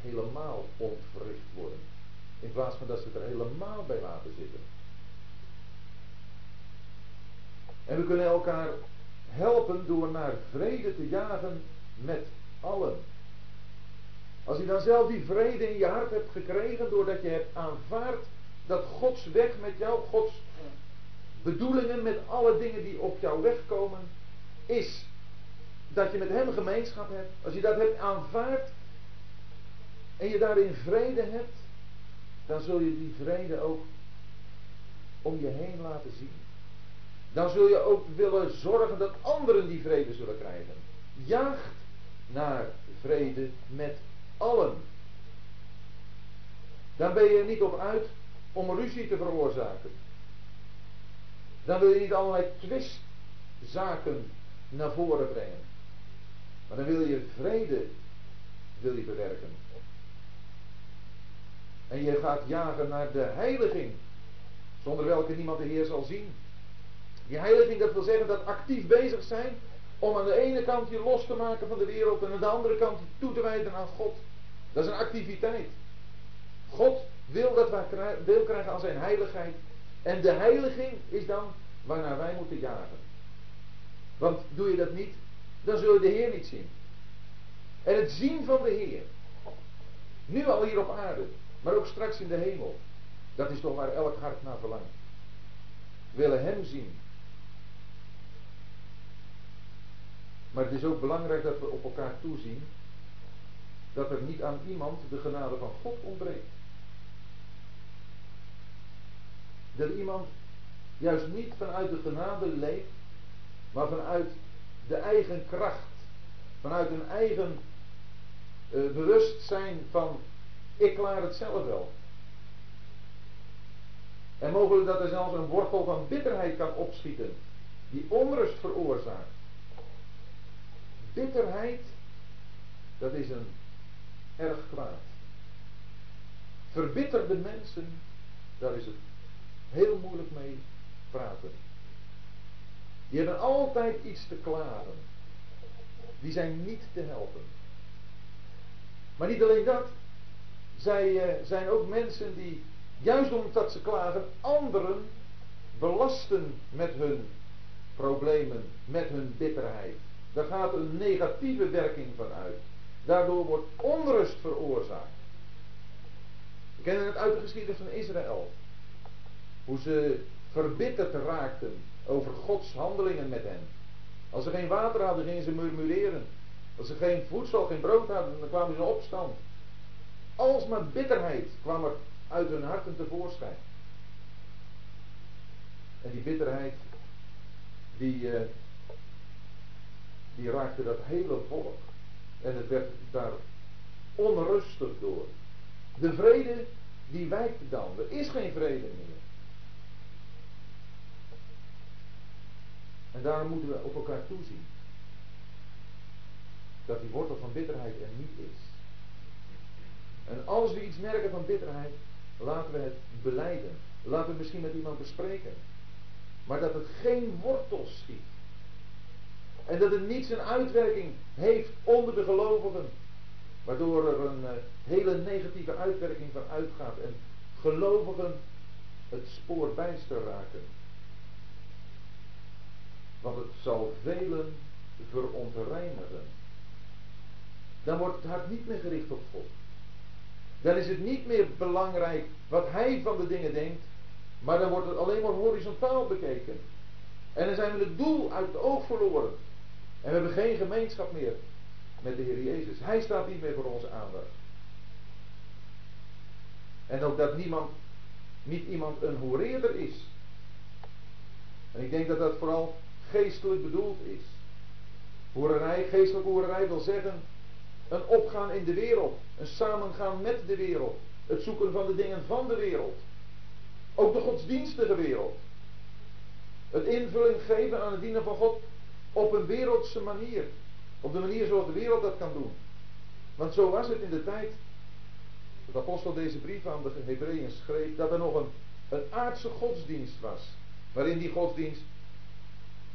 helemaal ontwricht worden. In plaats van dat ze er helemaal bij laten zitten. En we kunnen elkaar helpen door naar vrede te jagen met allen. Als je dan zelf die vrede in je hart hebt gekregen doordat je hebt aanvaard dat Gods weg met jou, Gods bedoelingen met alle dingen die op jouw weg komen, is dat je met Hem gemeenschap hebt. Als je dat hebt aanvaard, en je daarin vrede hebt, dan zul je die vrede ook om je heen laten zien. Dan zul je ook willen zorgen dat anderen die vrede zullen krijgen. Jaagt naar vrede met allen. Dan ben je niet op uit om ruzie te veroorzaken. Dan wil je niet allerlei twistzaken naar voren brengen. Maar dan wil je vrede wil je bewerken. En je gaat jagen naar de heiliging, zonder welke niemand de Heer zal zien. Die heiliging, dat wil zeggen dat actief bezig zijn om aan de ene kant je los te maken van de wereld en aan de andere kant je toe te wijden aan God. Dat is een activiteit. God wil dat wij deel krijgen aan zijn heiligheid. En de heiliging is dan waarnaar wij moeten jagen. Want doe je dat niet, dan zul je de Heer niet zien. En het zien van de Heer, nu al hier op aarde, maar ook straks in de hemel, dat is toch waar elk hart naar verlangt. Willen Hem zien. Maar het is ook belangrijk dat we op elkaar toezien dat er niet aan iemand de genade van God ontbreekt. Dat iemand juist niet vanuit de genade leeft, maar vanuit de eigen kracht, vanuit een eigen uh, bewustzijn van ik klaar het zelf wel. En mogelijk dat er zelfs een wortel van bitterheid kan opschieten, die onrust veroorzaakt. Bitterheid, dat is een erg kwaad. Verbitterde mensen, daar is het heel moeilijk mee praten. Die hebben altijd iets te klagen. Die zijn niet te helpen. Maar niet alleen dat. Zij eh, zijn ook mensen die, juist omdat ze klagen, anderen belasten met hun problemen, met hun bitterheid. Daar gaat een negatieve werking van uit. Daardoor wordt onrust veroorzaakt. We kennen het uit de geschiedenis van Israël. Hoe ze verbitterd raakten over Gods handelingen met hen. Als ze geen water hadden, gingen ze murmureren. Als ze geen voedsel, geen brood hadden, dan kwamen ze opstand. Alsmaar bitterheid kwam er uit hun harten tevoorschijn. En die bitterheid, die, uh, die raakte dat hele volk. En het werd daar onrustig door. De vrede, die wijkt dan. Er is geen vrede meer. En daarom moeten we op elkaar toezien. Dat die wortel van bitterheid er niet is. En als we iets merken van bitterheid, laten we het beleiden. Laten we misschien met iemand bespreken. Maar dat het geen wortel schiet. En dat het niet zijn uitwerking heeft onder de gelovigen. Waardoor er een uh, hele negatieve uitwerking van uitgaat. En gelovigen het spoor bijster raken. Want het zal velen verontreinigen. Dan wordt het hart niet meer gericht op God. Dan is het niet meer belangrijk wat hij van de dingen denkt. Maar dan wordt het alleen maar horizontaal bekeken. En dan zijn we het doel uit het oog verloren. En we hebben geen gemeenschap meer met de Heer Jezus. Hij staat niet meer voor onze aandacht. En ook dat niemand, niet iemand een hoereerder is. En ik denk dat dat vooral geestelijk bedoeld is. Hoererij, geestelijke hoererij wil zeggen een opgaan in de wereld, een samengaan met de wereld, het zoeken van de dingen van de wereld. Ook de godsdienstige wereld. Het invulling geven aan het dienen van God op een wereldse manier. Op de manier zoals de wereld dat kan doen. Want zo was het in de tijd dat apostel deze brief aan de Hebreeën schreef, dat er nog een, een aardse godsdienst was. Waarin die godsdienst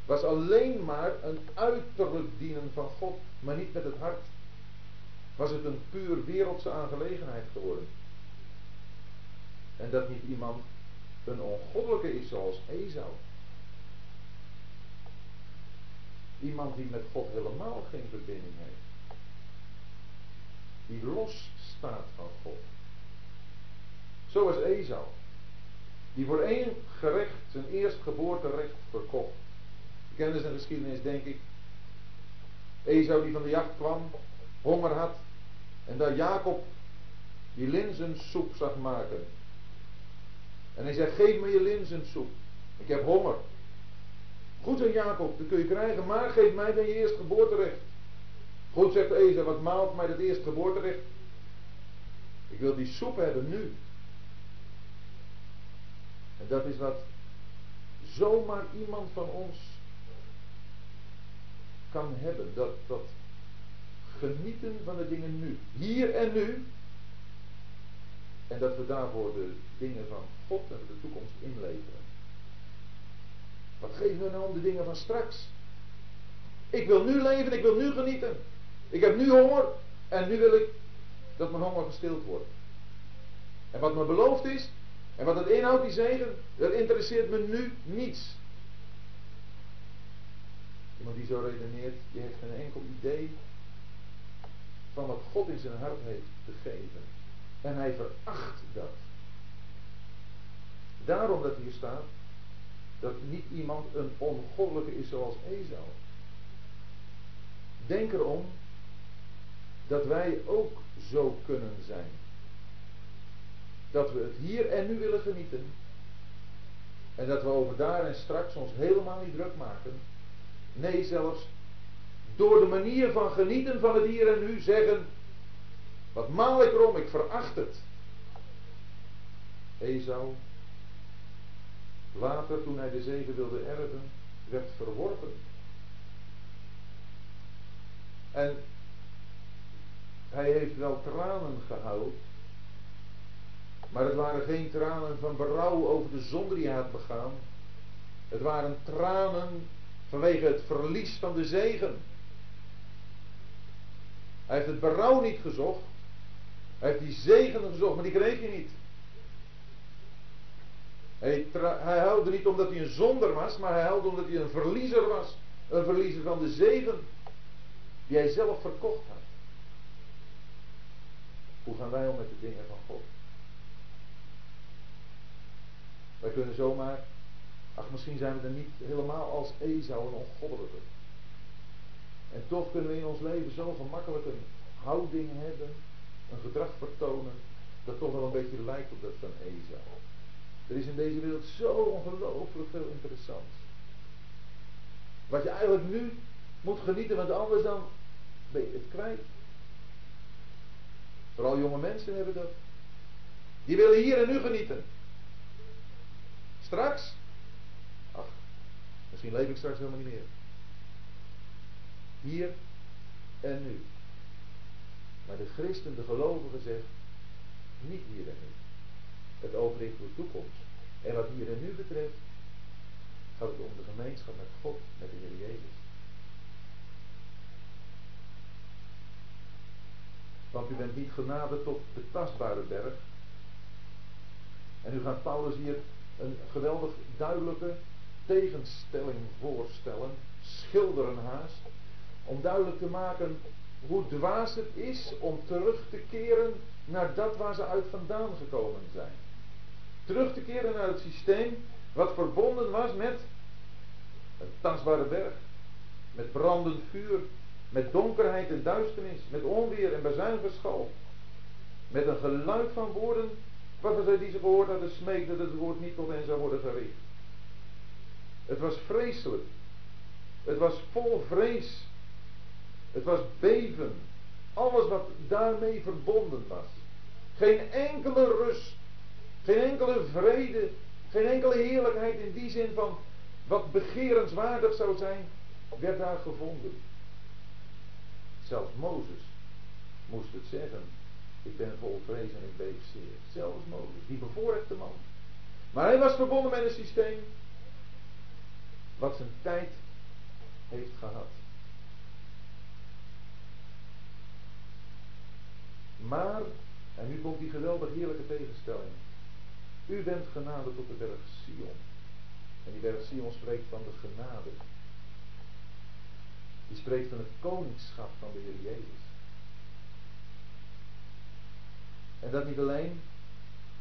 was alleen maar een uiterlijk dienen van God, maar niet met het hart. Was het een puur wereldse aangelegenheid geworden. En dat niet iemand een ongoddelijke is zoals Esau. Iemand die met God helemaal geen verbinding heeft. Die los staat van God. Zoals Esau. Die voor één gerecht zijn eerstgeboorterecht verkocht. Kennis en geschiedenis denk ik. Esau die van de jacht kwam, honger had. En daar Jacob die linzensoep zag maken. En hij zegt, geef me je linzensoep. Ik heb honger. Goed aan Jacob, dat kun je krijgen, maar geef mij dan je eerst geboorterecht. Goed zegt Eze, wat maalt mij dat eerste geboorterecht? Ik wil die soep hebben nu. En dat is wat zomaar iemand van ons kan hebben. Dat, dat genieten van de dingen nu. Hier en nu. En dat we daarvoor de dingen van God en de toekomst inleveren. Wat geven we nou om de dingen van straks? Ik wil nu leven, ik wil nu genieten. Ik heb nu honger en nu wil ik dat mijn honger gestild wordt. En wat me beloofd is, en wat het inhoudt, die zegen, dat interesseert me nu niets. Iemand die zo redeneert, die heeft geen enkel idee van wat God in zijn hart heeft te geven. En hij veracht dat. Daarom dat hier staat dat niet iemand een ongoddelijke is zoals Esau. Denk erom dat wij ook zo kunnen zijn. Dat we het hier en nu willen genieten. En dat we over daar en straks ons helemaal niet druk maken. Nee, zelfs door de manier van genieten van het hier en nu zeggen: Wat maal ik erom, ik veracht het. Esau, later toen hij de zegen wilde erven, werd verworpen. En hij heeft wel tranen gehuild, maar het waren geen tranen van berouw over de zonde die hij had begaan. Het waren tranen vanwege het verlies van de zegen. Hij heeft het berouw niet gezocht. Hij heeft die zegen gezocht, maar die kreeg hij niet. Hij, hij huilde niet omdat hij een zonder was, maar hij huilde omdat hij een verliezer was. Een verliezer van de zegen die hij zelf verkocht had. Hoe gaan wij om met de dingen van God? Wij kunnen zomaar, ach misschien zijn we er niet helemaal als Esau en ongoddelijke. En toch kunnen we in ons leven zo gemakkelijk een houding hebben, een gedrag vertonen, dat toch wel een beetje lijkt op dat van Esau. Er is in deze wereld zo ongelooflijk veel interessants. Wat je eigenlijk nu moet genieten, want anders dan ben je het kwijt. Vooral jonge mensen hebben dat. Die willen hier en nu genieten. Straks? Ach, misschien leef ik straks helemaal niet meer. Hier en nu. Maar de christen, de gelovige zegt, niet hier en nu. Het voor de toekomst. En wat hier en nu betreft, gaat het om de gemeenschap met God, met de Heer Jezus. Want u bent niet genaderd tot de tastbare berg. En u gaat Paulus hier een geweldig duidelijke tegenstelling voorstellen, schilderen haast, om duidelijk te maken hoe dwaas het is om terug te keren naar dat waar ze uit vandaan gekomen zijn. Terug te keren naar het systeem wat verbonden was met een tastbare berg, met brandend vuur, met donkerheid en duisternis, met onweer en bazuinverschal, met een geluid van woorden waarvan zij die ze gehoord hadden smeekten dat het woord niet tot hen zou worden gericht. Het was vreselijk. Het was vol vrees. Het was beven. Alles wat daarmee verbonden was. Geen enkele rust. Geen enkele vrede. Geen enkele heerlijkheid in die zin van wat begerenswaardig zou zijn, werd daar gevonden. Zelfs Mozes moest het zeggen. Ik ben vol vrees en ik beef zeer. Zelfs Mozes, die bevoorrechte man. Maar hij was verbonden met een systeem wat zijn tijd heeft gehad. Maar, en nu komt die geweldig heerlijke tegenstelling. U bent genade tot de berg Sion. En die berg Sion spreekt van de genade. Die spreekt van het koningschap van de Heer Jezus. En dat niet alleen.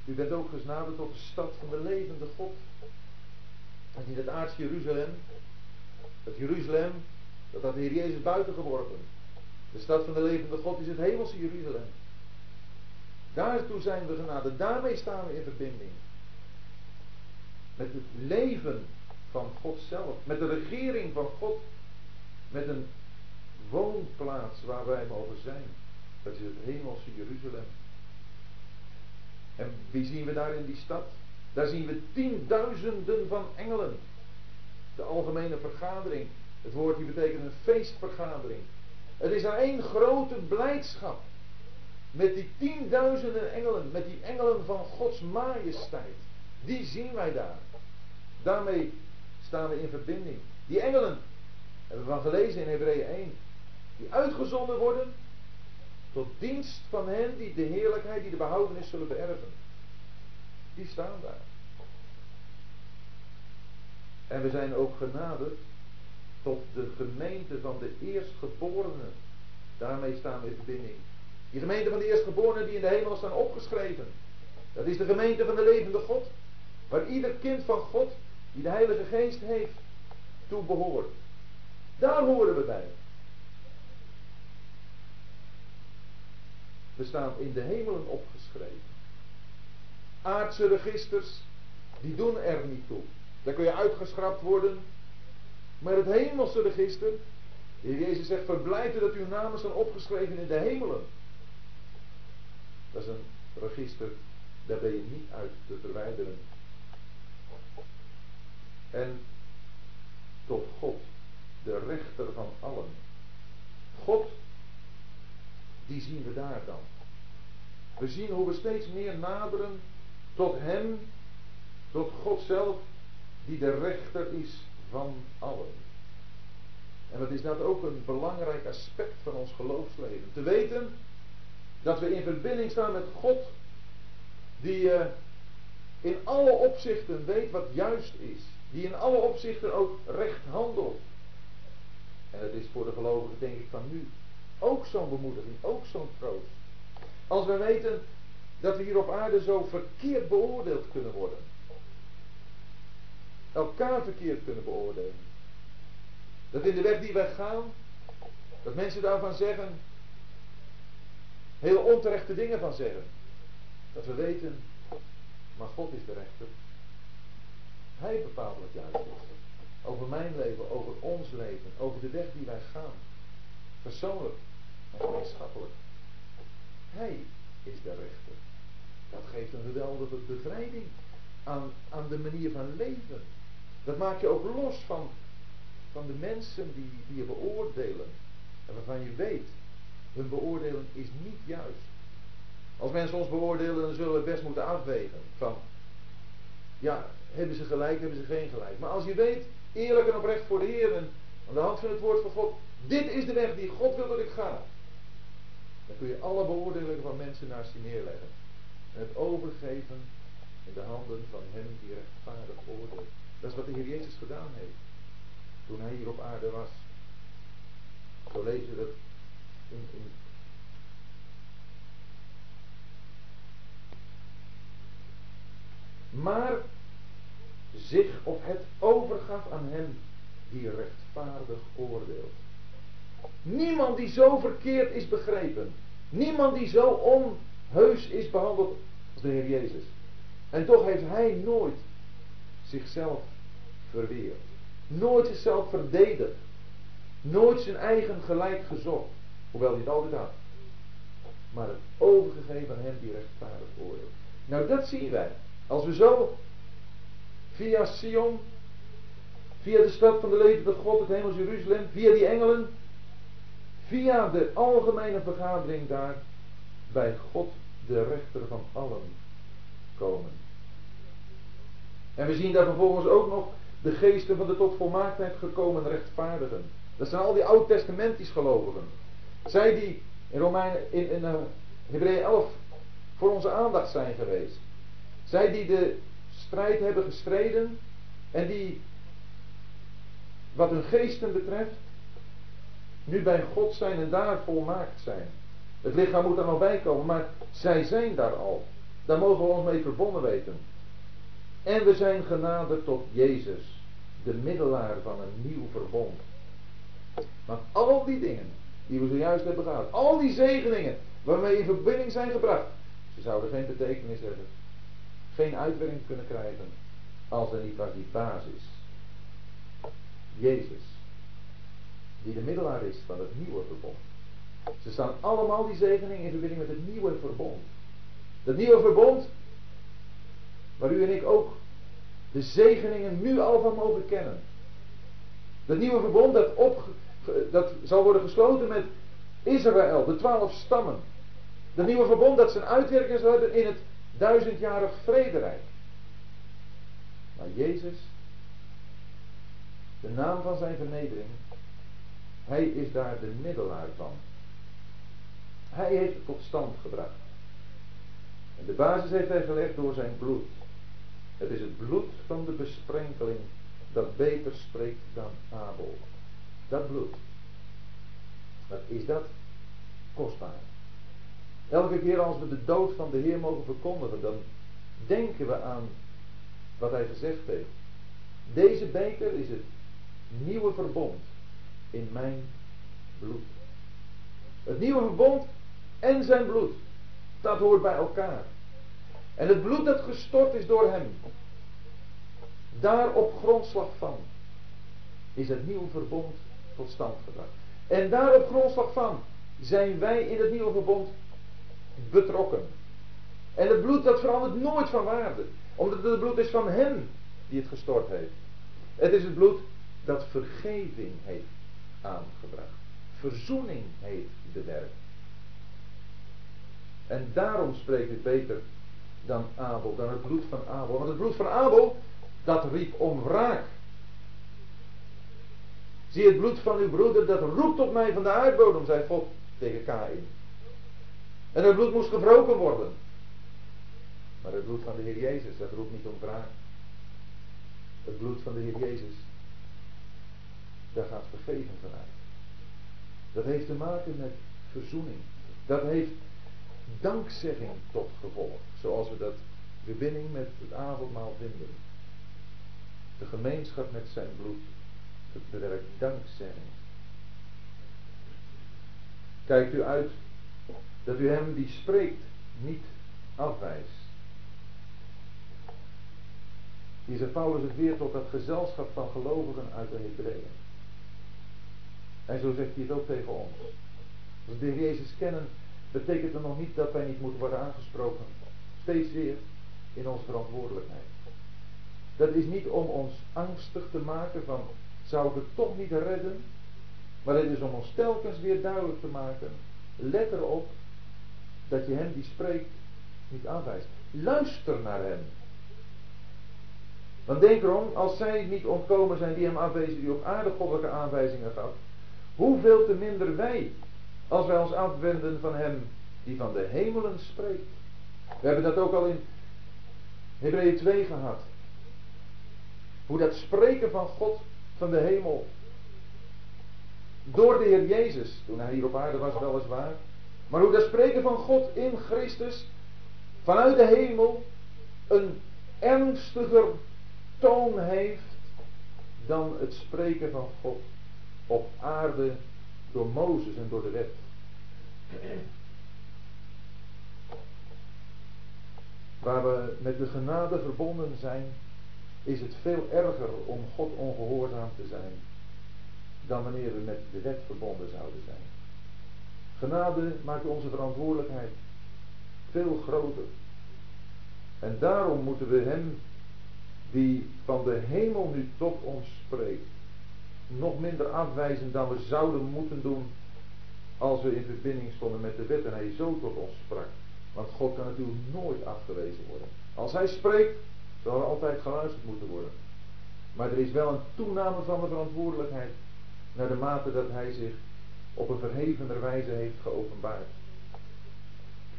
U bent ook gesnaderd tot de stad van de levende God. En niet het aardse Jeruzalem. Het Jeruzalem, dat had de Heer Jezus buiten geworpen. De stad van de levende God is het hemelse Jeruzalem. Daartoe zijn we genaderd. Daarmee staan we in verbinding. Met het leven van God zelf. Met de regering van God. Met een woonplaats waar wij mogen zijn. Dat is het hemelse Jeruzalem. En wie zien we daar in die stad? Daar zien we tienduizenden van engelen. De algemene vergadering. Het woord die betekent een feestvergadering. Het is daar één grote blijdschap. Met die tienduizenden engelen, met die engelen van Gods majesteit. Die zien wij daar. Daarmee staan we in verbinding. Die engelen, hebben we van gelezen in Hebreeën 1, die uitgezonden worden tot dienst van hen die de heerlijkheid, die de behoudenis zullen beërven. Die staan daar. En we zijn ook genaderd tot de gemeente van de eerstgeborenen. Daarmee staan we in verbinding. Die gemeente van de eerstgeborenen die in de hemel staan opgeschreven. Dat is de gemeente van de levende God. Waar ieder kind van God die de Heilige Geest heeft toe behoort. Daar horen we bij. We staan in de hemelen opgeschreven. Aardse registers, die doen er niet toe. Daar kun je uitgeschrapt worden. Maar het hemelse register, de Heer Jezus zegt, verblijd u dat uw namen zijn opgeschreven in de hemelen. Dat is een register, daar ben je niet uit te verwijderen. En tot God, de rechter van allen. God, die zien we daar dan. We zien hoe we steeds meer naderen tot Hem, tot God zelf, die de rechter is van allen. En wat is dat ook een belangrijk aspect van ons geloofsleven? Te weten dat we in verbinding staan met God, die uh, in alle opzichten weet wat juist is, die in alle opzichten ook recht handelt. En het is voor de gelovigen, denk ik, van nu ook zo'n bemoediging, ook zo'n troost. Als we weten dat we hier op aarde zo verkeerd beoordeeld kunnen worden. Elkaar verkeerd kunnen beoordelen. Dat in de weg die wij gaan, dat mensen daarvan zeggen, heel onterechte dingen van zeggen. Dat we weten, maar God is de rechter. Hij bepaalt wat juist is. Over mijn leven, over ons leven, over de weg die wij gaan. Persoonlijk en gemeenschappelijk. Hij is de rechter. Dat geeft een geweldige bevrijding aan, aan de manier van leven. Dat maakt je ook los van, van de mensen die, die je beoordelen. En waarvan je weet, hun beoordeling is niet juist. Als mensen ons beoordelen, dan zullen we best moeten afwegen. Van, ja, hebben ze gelijk, hebben ze geen gelijk. Maar als je weet, eerlijk en oprecht voor de Heer, en aan de hand van het woord van God, dit is de weg die God wil dat ik ga. Dan kun je alle beoordelingen van mensen naast je neerleggen. En het overgeven in de handen van hem die rechtvaardig oordeelt. Dat is wat de Heer Jezus gedaan heeft. Toen hij hier op aarde was. Zo lezen we dat maar zich of het overgaf aan hem die rechtvaardig oordeelt. Niemand die zo verkeerd is begrepen. Niemand die zo onheus is behandeld als de Heer Jezus. En toch heeft hij nooit zichzelf verweerd. Nooit zichzelf verdedigd. Nooit zijn eigen gelijk gezocht. Hoewel hij het altijd had. Maar het overgegeven aan hem die rechtvaardig oordeelt. Nou dat zien wij. Als we zo via Sion, via de stad van de levende God, het hemels Jeruzalem, via die engelen, via de algemene vergadering daar bij God de rechter van allen komen. En we zien daar vervolgens ook nog de geesten van de tot volmaaktheid gekomen rechtvaardigen. Dat zijn al die oud-testamentisch gelovigen. Zij die in Romeinen, in, in uh, Hebreeën 11 voor onze aandacht zijn geweest. Zij die de strijd hebben gestreden en die, wat hun geesten betreft, nu bij God zijn en daar volmaakt zijn. Het lichaam moet er nog bij komen, maar zij zijn daar al. Daar mogen we ons mee verbonden weten. En we zijn genaderd tot Jezus, de middelaar van een nieuw verbond. Want al die dingen die we zojuist hebben gehad, al die zegeningen waarmee in verbinding zijn gebracht, ze zouden geen betekenis hebben, geen uitwerking kunnen krijgen, als er niet was die basis. Jezus. die de middelaar is van het nieuwe verbond. Ze staan allemaal die zegeningen in verbinding met het nieuwe verbond. Dat nieuwe verbond, waar u en ik ook de zegeningen nu al van mogen kennen. Dat nieuwe verbond dat, op, dat zal worden gesloten met Israël, de twaalf stammen. Dat nieuwe verbond dat zijn uitwerking zal hebben in het duizendjarig vrederijk. Maar Jezus, de naam van zijn vernedering, hij is daar de middelaar van. Hij heeft het tot stand gebracht. En de basis heeft hij gelegd door zijn bloed. Het is het bloed van de besprenkeling dat beter spreekt dan Abel. Dat bloed. Wat is dat? Kostbaar. Elke keer als we de dood van de Heer mogen verkondigen, dan denken we aan wat hij gezegd heeft. Deze beker is het nieuwe verbond in mijn bloed. Het nieuwe verbond en zijn bloed. Dat hoort bij elkaar. En het bloed dat gestort is door hem, daar op grondslag van, is het nieuwe verbond tot stand gebracht. En daar op grondslag van zijn wij in het nieuwe verbond betrokken. En het bloed dat verandert nooit van waarde. Omdat het bloed is van hem die het gestort heeft. Het is het bloed dat vergeving heeft aangebracht. Verzoening heeft bewerkt. En daarom spreekt het beter dan Abel, dan het bloed van Abel. Want het bloed van Abel, dat riep om wraak. Zie het bloed van uw broeder, dat roept op mij van de aardbodem, zei God tegen Kain. En het bloed moest gebroken worden. Maar het bloed van de Heer Jezus, dat roept niet om wraak. Het bloed van de Heer Jezus, daar gaat vergeven vanuit. Dat heeft te maken met verzoening. Dat heeft dankzegging tot gevolg. Zoals we dat verbinding met het avondmaal vinden. De gemeenschap met zijn bloed. Het bewerkt dankzegging. Kijkt u uit dat u hem die spreekt niet afwijst. Hier zegt Paulus het weer tot dat gezelschap van gelovigen uit de Hebreeën. En zo zegt hij het ook tegen ons. Als we de Jezus kennen, betekent dat nog niet dat wij niet moeten worden aangesproken. Steeds weer in onze verantwoordelijkheid. Dat is niet om ons angstig te maken van, zou het toch niet redden? Maar het is om ons telkens weer duidelijk te maken, let erop dat je hem die spreekt niet aanwijst. Luister naar hem. Want denk erom, als zij niet ontkomen zijn die hem afwezen, die op aarde goddelijke aanwijzingen gaf, hoeveel te minder wij, als wij ons afwenden van hem die van de hemelen spreekt. We hebben dat ook al in Hebreeën 2 gehad. Hoe dat spreken van God van de hemel. Door de Heer Jezus, toen hij hier op aarde was weliswaar. Maar hoe dat spreken van God in Christus vanuit de hemel een ernstiger toon heeft dan het spreken van God op aarde door Mozes en door de wet. Waar we met de genade verbonden zijn, is het veel erger om God ongehoorzaam te zijn dan wanneer we met de wet verbonden zouden zijn. Genade maakt onze verantwoordelijkheid veel groter. En daarom moeten we Hem, die van de hemel nu tot ons spreekt, nog minder afwijzen dan we zouden moeten doen als we in verbinding stonden met de wet en Hij zo tot ons sprak. Want God kan natuurlijk nooit afgewezen worden. Als Hij spreekt, zal er altijd geluisterd moeten worden. Maar er is wel een toename van de verantwoordelijkheid naar de mate dat Hij zich op een verhevener wijze heeft geopenbaard.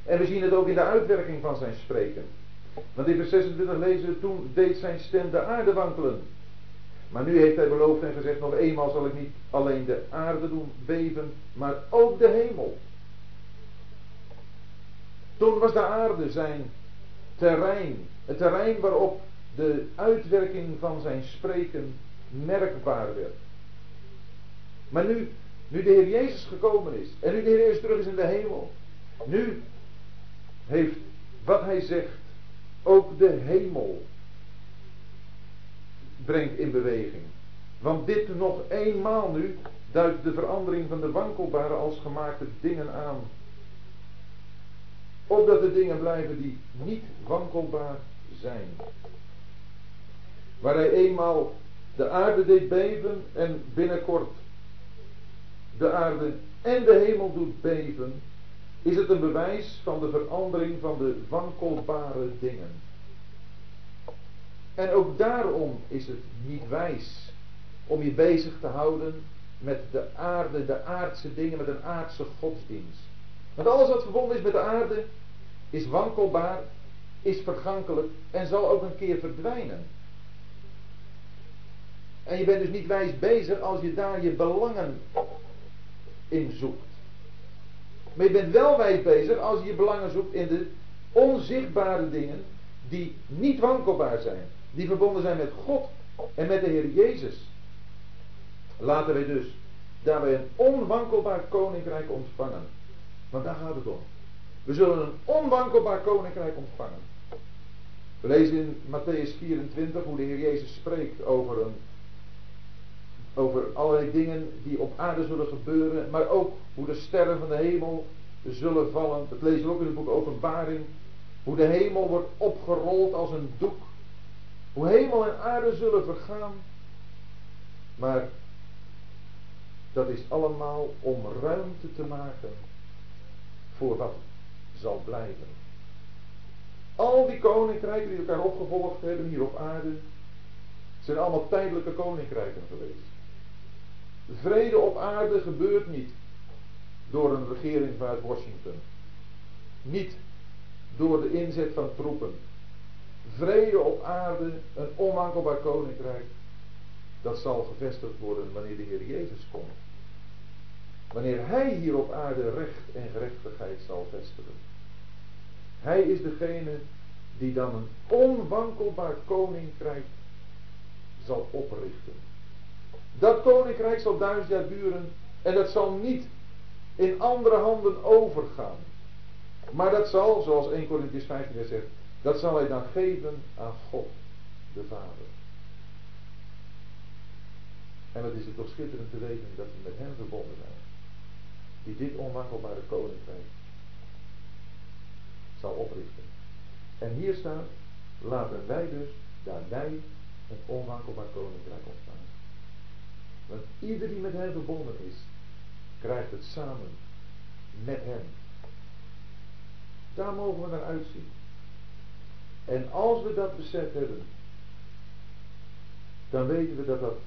En we zien het ook in de uitwerking van zijn spreken. Want in vers 26 lezen we, toen deed zijn stem de aarde wankelen. Maar nu heeft hij beloofd en gezegd, nog eenmaal zal ik niet alleen de aarde doen beven, maar ook de hemel. Toen was de aarde zijn terrein, het terrein waarop de uitwerking van zijn spreken merkbaar werd. Maar nu nu de Heer Jezus gekomen is. En nu de Heer Jezus terug is in de hemel. Nu heeft wat hij zegt ook de hemel brengt in beweging. Want dit nog eenmaal nu, duidt de verandering van de wankelbare als gemaakte dingen aan. Opdat de dingen blijven die niet wankelbaar zijn. Waar hij eenmaal de aarde deed beven en binnenkort de aarde en de hemel doet beven, is het een bewijs van de verandering van de wankelbare dingen. En ook daarom is het niet wijs om je bezig te houden met de aarde, de aardse dingen, met een aardse godsdienst. Want alles wat verbonden is met de aarde is wankelbaar, is vergankelijk en zal ook een keer verdwijnen. En je bent dus niet wijs bezig als je daar je belangen in zoekt. Maar je bent wel wijs bezig als je je belangen zoekt in de onzichtbare dingen die niet wankelbaar zijn. Die verbonden zijn met God en met de Heer Jezus. Laten wij dus daarbij een onwankelbaar koninkrijk ontvangen. Want daar gaat het om. We zullen een onwankelbaar koninkrijk ontvangen. We lezen in Matthäus 24 hoe de Heer Jezus spreekt over, een, over allerlei dingen die op aarde zullen gebeuren. Maar ook hoe de sterren van de hemel zullen vallen. Dat lezen we ook in het boek Openbaring. Hoe de hemel wordt opgerold als een doek. Hoe hemel en aarde zullen vergaan. Maar dat is allemaal om ruimte te maken voor wat zal blijven. Al die koninkrijken die elkaar opgevolgd hebben hier op aarde, zijn allemaal tijdelijke koninkrijken geweest. Vrede op aarde gebeurt niet door een regering vanuit Washington. Niet door de inzet van troepen. Vrede op aarde, een onwankelbaar koninkrijk, dat zal gevestigd worden wanneer de Heer Jezus komt. Wanneer Hij hier op aarde recht en gerechtigheid zal vestigen. Hij is degene die dan een onwankelbaar koninkrijk zal oprichten. Dat koninkrijk zal duizend jaar duren en dat zal niet in andere handen overgaan. Maar dat zal, zoals 1 Corinthians 15 zegt, dat zal hij dan geven aan God, de Vader. En wat is het toch schitterend te weten dat we met hem verbonden zijn. Die dit onwankelbare koninkrijk zal oprichten. En hier staat, laten wij dus daarbij een onwankelbaar koninkrijk ontstaan. Want ieder die met hem verbonden is, krijgt het samen met hem. Daar mogen we naar uitzien. En als we dat besef hebben, dan weten we dat dat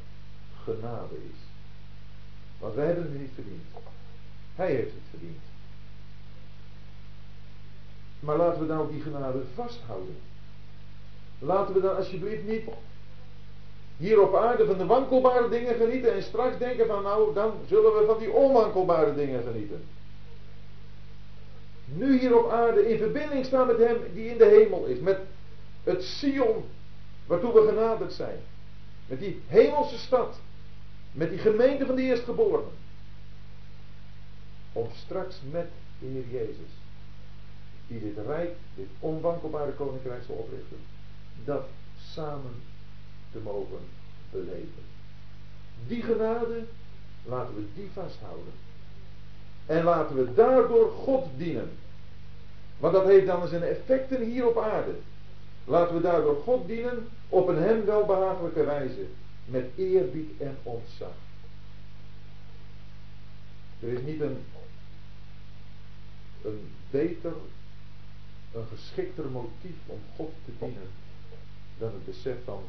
genade is. Want wij hebben het niet verdiend. Hij heeft het verdiend. Maar laten we nou die genade vasthouden. Laten we dan alsjeblieft niet hier op aarde van de wankelbare dingen genieten en straks denken van nou, dan zullen we van die onwankelbare dingen genieten. Nu hier op aarde in verbinding staan met Hem die in de hemel is, met het Sion waartoe we genaderd zijn. Met die hemelse stad, met die gemeente van de eerstgeborenen. Om straks met de Heer Jezus, die dit rijk, dit onwankelbare koninkrijk zal oprichten, dat samen te mogen beleven. Die genade, laten we die vasthouden. En laten we daardoor God dienen. Want dat heeft dan zijn effecten hier op aarde. Laten we daardoor God dienen op een hem welbehagelijke wijze. Met eerbied en ontzag. Er is niet een, een beter, een geschikter motief om God te dienen dan het besef van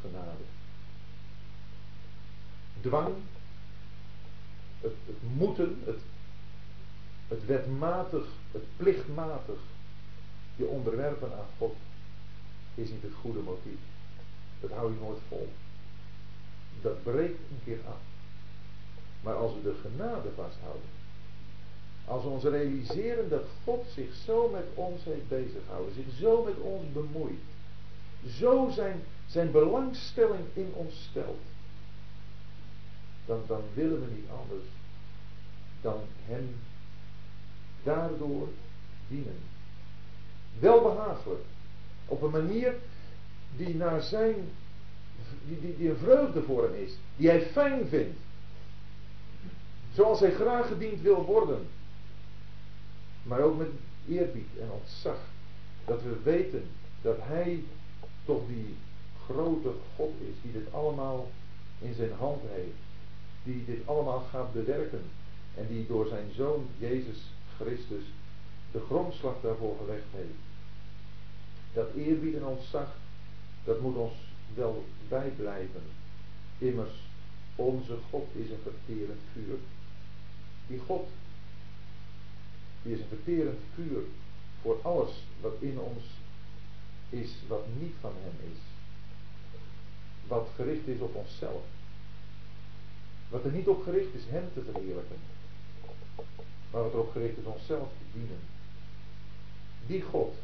genade. Dwang, het, moeten, het, het wetmatig, het plichtmatig je onderwerpen aan God is niet het goede motief. Dat hou je nooit vol. Dat breekt een keer af. Maar als we de genade vasthouden, als ons realiseren dat God zich zo met ons heeft bezighouden, zich zo met ons bemoeit, zo zijn, zijn belangstelling in ons stelt, dan, dan willen we niet anders dan Hem daardoor dienen. Wel behagelijk. Op een manier die naar zijn, die, die, die een vreugde voor hem is. Die hij fijn vindt. Zoals hij graag gediend wil worden. Maar ook met eerbied en ontzag. Dat we weten dat hij toch die grote God is die dit allemaal in zijn hand heeft. Die dit allemaal gaat bewerken. En die door zijn zoon Jezus Christus de grondslag daarvoor gelegd heeft. Dat eerbied en ontzag, dat moet ons wel bijblijven. Immers, onze God is een verterend vuur. Die God, die is een verterend vuur voor alles wat in ons is, wat niet van Hem is. Wat gericht is op onszelf. Wat er niet op gericht is Hem te verheerlijken. Maar wat erop gericht is onszelf te dienen. Die God,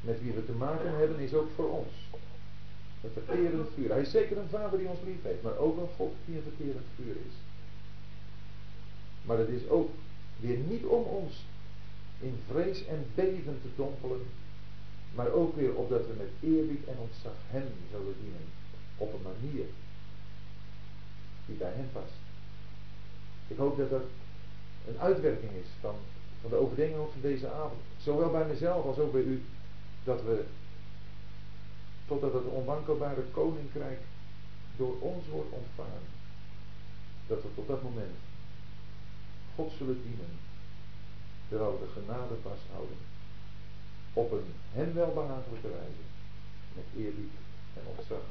met wie we te maken hebben, is ook voor ons. Een verterend vuur. Hij is zeker een vader die ons lief heeft, maar ook een God die een verterend vuur is. Maar het is ook weer niet om ons in vrees en beven te dompelen, maar ook weer opdat we met eerbied en ontzag Hem zullen dienen. Op een manier die bij Hem past. Ik hoop dat dat een uitwerking is van, van de overdenking van deze avond. Zowel bij mezelf als ook bij u. Dat we totdat het onwankelbare koninkrijk door ons wordt ontvangen. Dat we tot dat moment God zullen dienen. Terwijl we de genade vasthouden. Op een hem welbehagelijke wijze. Met eerbied en ontzag.